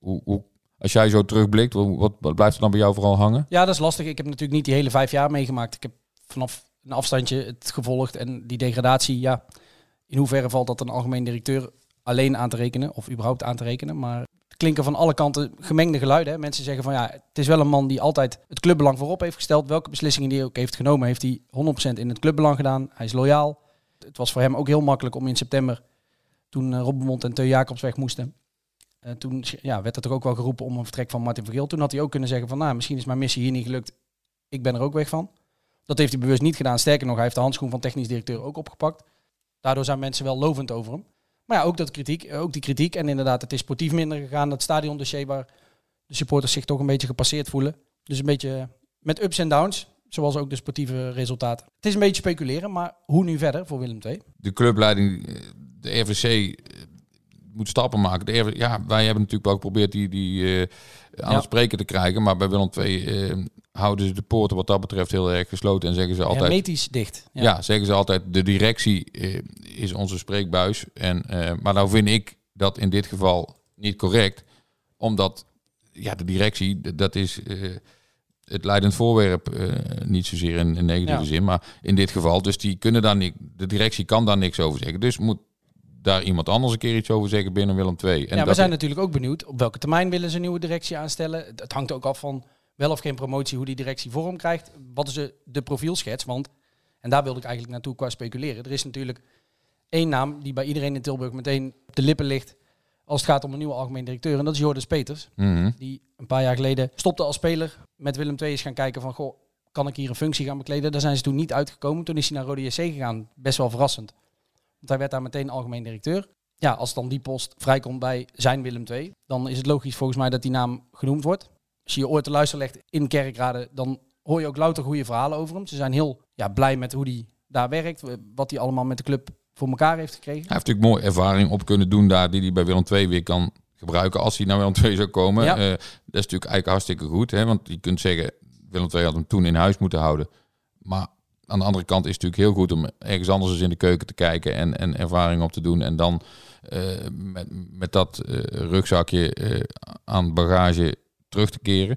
hoe, hoe, als jij zo terugblikt, wat, wat blijft er dan bij jou vooral hangen? Ja, dat is lastig. Ik heb natuurlijk niet die hele vijf jaar meegemaakt. Ik heb vanaf een afstandje het gevolgd. En die degradatie, ja, in hoeverre valt dat een algemeen directeur alleen aan te rekenen? Of überhaupt aan te rekenen? Maar klinken van alle kanten gemengde geluiden. Mensen zeggen van ja, het is wel een man die altijd het clubbelang voorop heeft gesteld. Welke beslissingen die hij ook heeft genomen, heeft hij 100% in het clubbelang gedaan. Hij is loyaal. Het was voor hem ook heel makkelijk om in september, toen uh, Robbenmond en Teu Jacobs weg moesten, uh, toen ja, werd er toch ook wel geroepen om een vertrek van Martin Vergeel. Toen had hij ook kunnen zeggen van, nou, misschien is mijn missie hier niet gelukt. Ik ben er ook weg van. Dat heeft hij bewust niet gedaan. Sterker nog, hij heeft de handschoen van technisch directeur ook opgepakt. Daardoor zijn mensen wel lovend over hem. Maar ja, ook, dat kritiek, ook die kritiek. En inderdaad, het is sportief minder gegaan. Dat stadiondossier waar de supporters zich toch een beetje gepasseerd voelen. Dus een beetje met ups en downs. Zoals ook de sportieve resultaten. Het is een beetje speculeren, maar hoe nu verder voor Willem II? De clubleiding, de RVC moet stappen maken. De RVC, ja, wij hebben natuurlijk wel geprobeerd die, die uh, aan ja. het spreken te krijgen. Maar bij Willem II uh, houden ze de poorten wat dat betreft heel erg gesloten. En zeggen ze altijd... Hermetisch dicht. Ja. ja. zeggen ze altijd, de directie uh, is onze spreekbuis. En, maar nou vind ik dat in dit geval niet correct. Omdat ja, de directie, dat is het leidend voorwerp, niet zozeer in, in negatieve ja. zin, maar in dit geval. Dus die kunnen daar niet, de directie kan daar niks over zeggen. Dus moet daar iemand anders een keer iets over zeggen binnen Willem II. En ja, we zijn natuurlijk ook benieuwd op welke termijn willen ze een nieuwe directie aanstellen. Het hangt ook af van wel of geen promotie, hoe die directie vorm krijgt. Wat is de, de profielschets? Want, en daar wilde ik eigenlijk naartoe qua speculeren. Er is natuurlijk één naam die bij iedereen in Tilburg meteen op de lippen ligt als het gaat om een nieuwe algemeen directeur. En dat is Joris Peters. Mm -hmm. Die een paar jaar geleden stopte als speler. Met Willem II is gaan kijken van, goh, kan ik hier een functie gaan bekleden? Daar zijn ze toen niet uitgekomen. Toen is hij naar Rode JC gegaan. Best wel verrassend. Want hij werd daar meteen algemeen directeur. Ja, als dan die post vrijkomt bij zijn Willem II, dan is het logisch volgens mij dat die naam genoemd wordt. Als je je oor te luisteren legt in Kerkrade, dan hoor je ook louter goede verhalen over hem. Ze zijn heel ja, blij met hoe hij daar werkt, wat hij allemaal met de club voor elkaar heeft gekregen. Hij heeft natuurlijk mooi ervaring op kunnen doen daar, die hij bij Willem II weer kan gebruiken als hij naar Willem II zou komen. Ja. Uh, dat is natuurlijk eigenlijk hartstikke goed, hè? want je kunt zeggen, Willem II had hem toen in huis moeten houden. Maar aan de andere kant is het natuurlijk heel goed om ergens anders eens in de keuken te kijken en, en ervaring op te doen. En dan uh, met, met dat uh, rugzakje aan bagage terug te keren.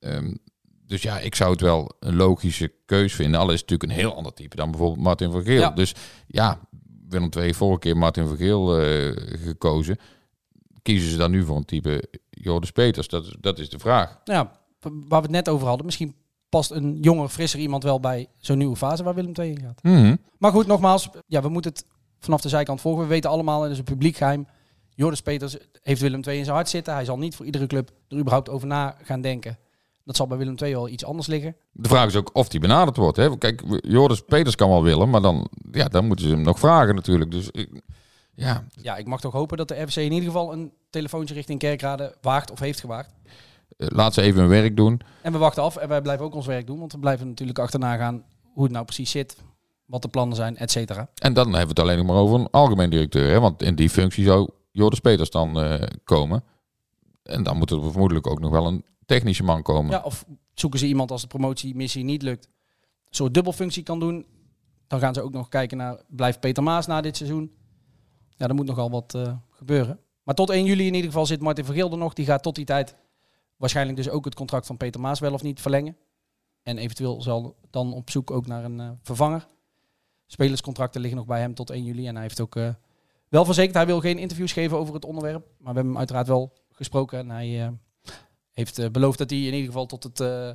Um, dus ja, ik zou het wel een logische keus vinden. Al is het natuurlijk een heel ander type dan bijvoorbeeld Martin van Geel. Ja. Dus ja, Willem II vorige keer Martin van Geel gekozen. Kiezen ze dan nu voor een type Joris Peters? Dat, dat is de vraag. Ja, waar we het net over hadden. Misschien past een jonger, frisser iemand wel bij zo'n nieuwe fase waar Willem II in gaat. Mm -hmm. Maar goed, nogmaals, ja, we moeten het vanaf de zijkant volgen. We weten allemaal, en het is een publiek geheim, Joris Peters heeft Willem II in zijn hart zitten. Hij zal niet voor iedere club er überhaupt over na gaan denken. Dat zal bij Willem II wel iets anders liggen. De vraag is ook of die benaderd wordt. Hè? Kijk, Joris Peters kan wel willen, maar dan, ja, dan moeten ze hem nog vragen natuurlijk. Dus ja. ja, ik mag toch hopen dat de FC in ieder geval een telefoontje richting Kerkrade waagt of heeft gewaagd. Laat ze even hun werk doen. En we wachten af en wij blijven ook ons werk doen. Want we blijven natuurlijk achterna gaan hoe het nou precies zit. Wat de plannen zijn, et cetera. En dan hebben we het alleen nog maar over een algemeen directeur. Hè? Want in die functie zou Joris Peters dan uh, komen. En dan moet er vermoedelijk ook nog wel een technische man komen. Ja, of zoeken ze iemand als de promotiemissie niet lukt, soort dubbelfunctie kan doen. Dan gaan ze ook nog kijken naar, blijft Peter Maas na dit seizoen? Ja, er moet nogal wat eh, gebeuren. Maar tot 1 juli in ieder geval zit Martin Vergilde nog. Die gaat tot die tijd waarschijnlijk dus ook het contract van Peter Maas wel of niet verlengen. En eventueel zal dan op zoek ook naar een eh, vervanger. Spelerscontracten liggen nog bij hem tot 1 juli. En hij heeft ook eh, wel verzekerd, hij wil geen interviews geven over het onderwerp. Maar we hebben hem uiteraard wel gesproken. En hij eh, heeft eh, beloofd dat hij in ieder geval tot het, eh,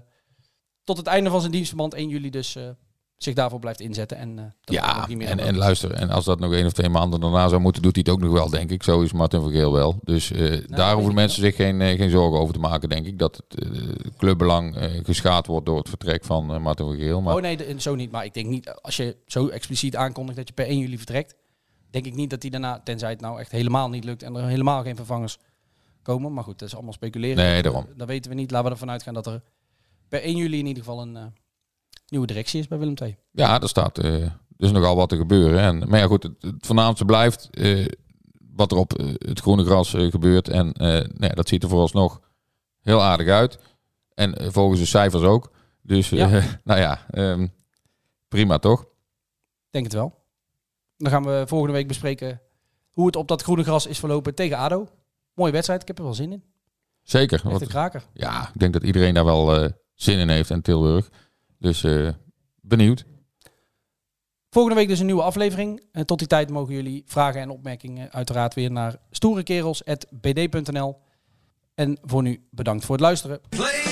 tot het einde van zijn dienstverband 1 juli dus zich daarvoor blijft inzetten. En, dat Ja, niet meer en, en luister, en als dat nog één of twee maanden daarna zou moeten, doet hij het ook nog wel, denk ik. Zo is Martin van Geel wel. Dus Nou, daar hoeven mensen zich geen, geen zorgen over te maken, denk ik. Dat het clubbelang geschaad wordt door het vertrek van Martin van Geel. Maar Oh nee, de- zo niet. Maar ik denk niet, als je zo expliciet aankondigt dat je per 1 juli vertrekt, denk ik niet dat hij daarna, tenzij het nou echt helemaal niet lukt en er helemaal geen vervangers komen. Maar goed, dat is allemaal speculeren. Nee, daarom. Dat, dat weten we niet. Laten we ervan uitgaan dat er per 1 juli in ieder geval een eh, nieuwe directie is bij Willem II. ja, er staat eh, dus nogal wat te gebeuren. En, maar ja, goed, het, het voornaamste blijft eh, wat er op eh, het groene gras eh, gebeurt. En eh, nou dat ziet er vooralsnog heel aardig uit. En eh, volgens de cijfers ook. Dus eh, Ja. nou ja, ehm, prima toch? Denk het wel. Dan gaan we volgende week bespreken hoe het op dat groene gras is verlopen tegen ADO. Mooie wedstrijd, ik heb er wel zin in. Zeker. Echt een kraker. ja, ik denk dat iedereen daar wel eh, zin in heeft in Tilburg. Dus eh, benieuwd. Volgende week dus een nieuwe aflevering. En tot die tijd mogen jullie vragen en opmerkingen uiteraard weer naar stoerekerels.bd.nl. En voor nu bedankt voor het luisteren. Play